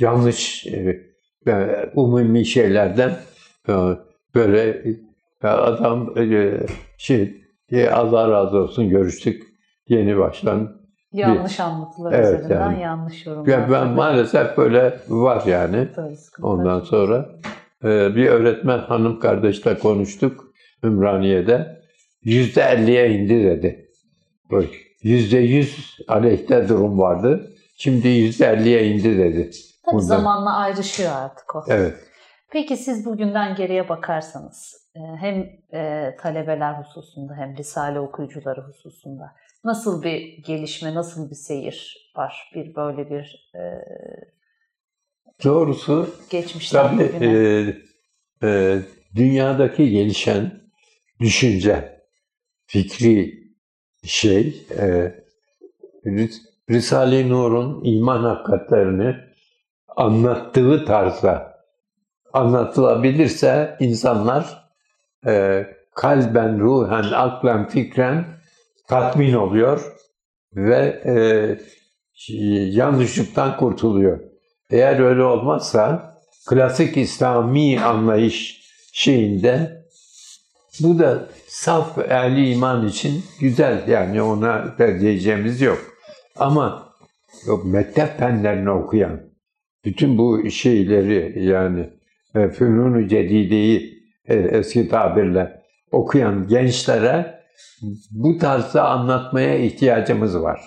yanlış e, umumi şeylerden e, böyle e, adam e, şey e, Allah razı olsun görüştük yeni baştan. Yanlış anlatılar evet, üzerinden yani. yanlış yorumlar. Ya ben maalesef böyle var yani. Ondan sonra e, bir öğretmen hanım kardeşle konuştuk Ümraniye'de. Yüzde elliye indi dedi. Yüzde yüz aleyhte durum vardı. Şimdi yüzde elliye indi dedi. Tabii Bundan. zamanla ayrışıyor artık o. Evet. Peki siz bugünden geriye bakarsanız e, hem e, talebeler hususunda hem risale okuyucuları hususunda nasıl bir gelişme, nasıl bir seyir var? Bir böyle bir e, doğrusu geçmişten tabii, bugüne. E, e, dünyadaki gelişen düşünce, fikri şey e, Risale-i Nur'un iman hakikatlerini anlattığı tarzda anlatılabilirse insanlar e, kalben, ruhen, aklen, fikren tatmin oluyor ve e, yanlışlıktan kurtuluyor. Eğer öyle olmazsa klasik İslami anlayış şeyinde bu da saf ehli iman için güzel yani ona diyeceğimiz yok. Ama yok, mektep fenlerini okuyan, bütün bu şeyleri yani e, Fünun-u Cedide'yi eski tabirle okuyan gençlere bu tarzda anlatmaya ihtiyacımız var.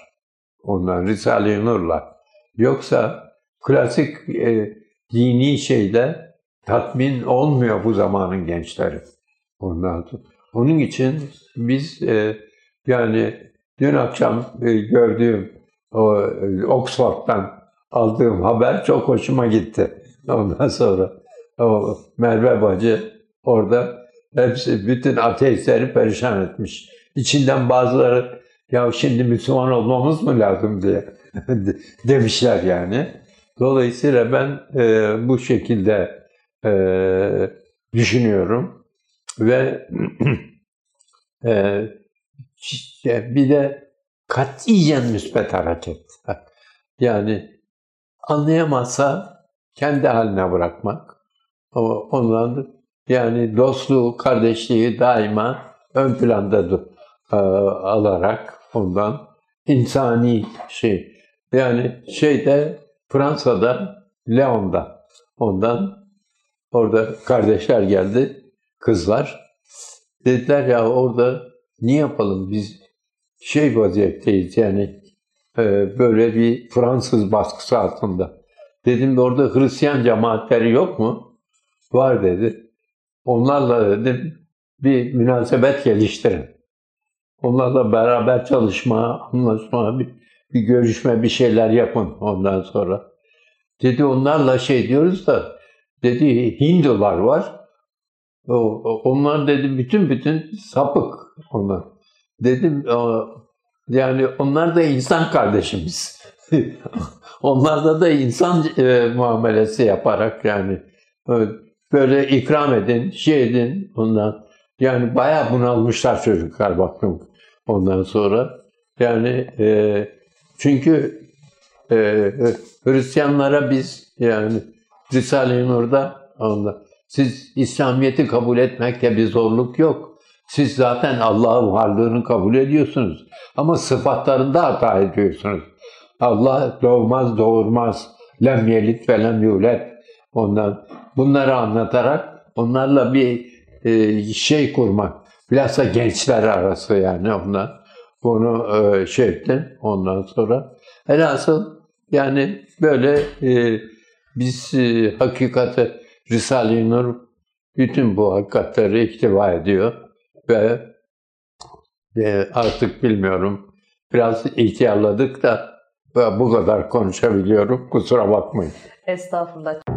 Ondan Risale-i Nur'la. Yoksa klasik e, dini şeyde tatmin olmuyor bu zamanın gençleri. Ondan sonra. Onun için biz e, yani dün akşam e, gördüğüm o e, Oxford'dan aldığım haber çok hoşuma gitti. Ondan sonra o Merve Bacı orada hepsi bütün ateistleri perişan etmiş. İçinden bazıları ya şimdi Müslüman olmamız mı lazım diye demişler yani. Dolayısıyla ben e, bu şekilde e, düşünüyorum ve e, bir de katiyen müspet hareket. Yani anlayamazsa kendi haline bırakmak. Ama ondan yani dostluğu, kardeşliği daima ön planda e, alarak ondan insani şey. Yani şeyde Fransa'da, Leon'da ondan orada kardeşler geldi, kızlar. Dediler ya orada ne yapalım biz şey vaziyetteyiz yani e, böyle bir Fransız baskısı altında. Dedim orada Hristiyan cemaatleri yok mu? Var dedi. Onlarla dedim bir münasebet geliştirin. Onlarla beraber çalışma, anlaşma, bir, bir görüşme, bir şeyler yapın ondan sonra. Dedi onlarla şey diyoruz da, dedi Hindular var. O, onlar dedi bütün bütün sapık onlar. Dedim yani onlar da insan kardeşimiz. Onlarda da insan e, muamelesi yaparak yani böyle ikram edin, şey edin ondan. Yani bayağı bunalmışlar çocuklar baktım ondan sonra. Yani e, çünkü e, Hristiyanlara biz yani Risale-i Nur'da onda, siz İslamiyet'i kabul etmekte bir zorluk yok. Siz zaten Allah'ın varlığını kabul ediyorsunuz. Ama sıfatlarında hata ediyorsunuz. Allah doğmaz, doğurmaz. lem yelit ve lem yulet. Ondan bunları anlatarak onlarla bir e, şey kurmak. Bilhassa gençler arası yani ondan. Bunu e, şey ettim ondan sonra. Elhasıl yani böyle e, biz e, hakikati Risale-i Nur bütün bu hakikatleri iktiva ediyor ve e, artık bilmiyorum biraz ihtiyarladık da bu kadar konuşabiliyorum kusura bakmayın. Estağfurullah.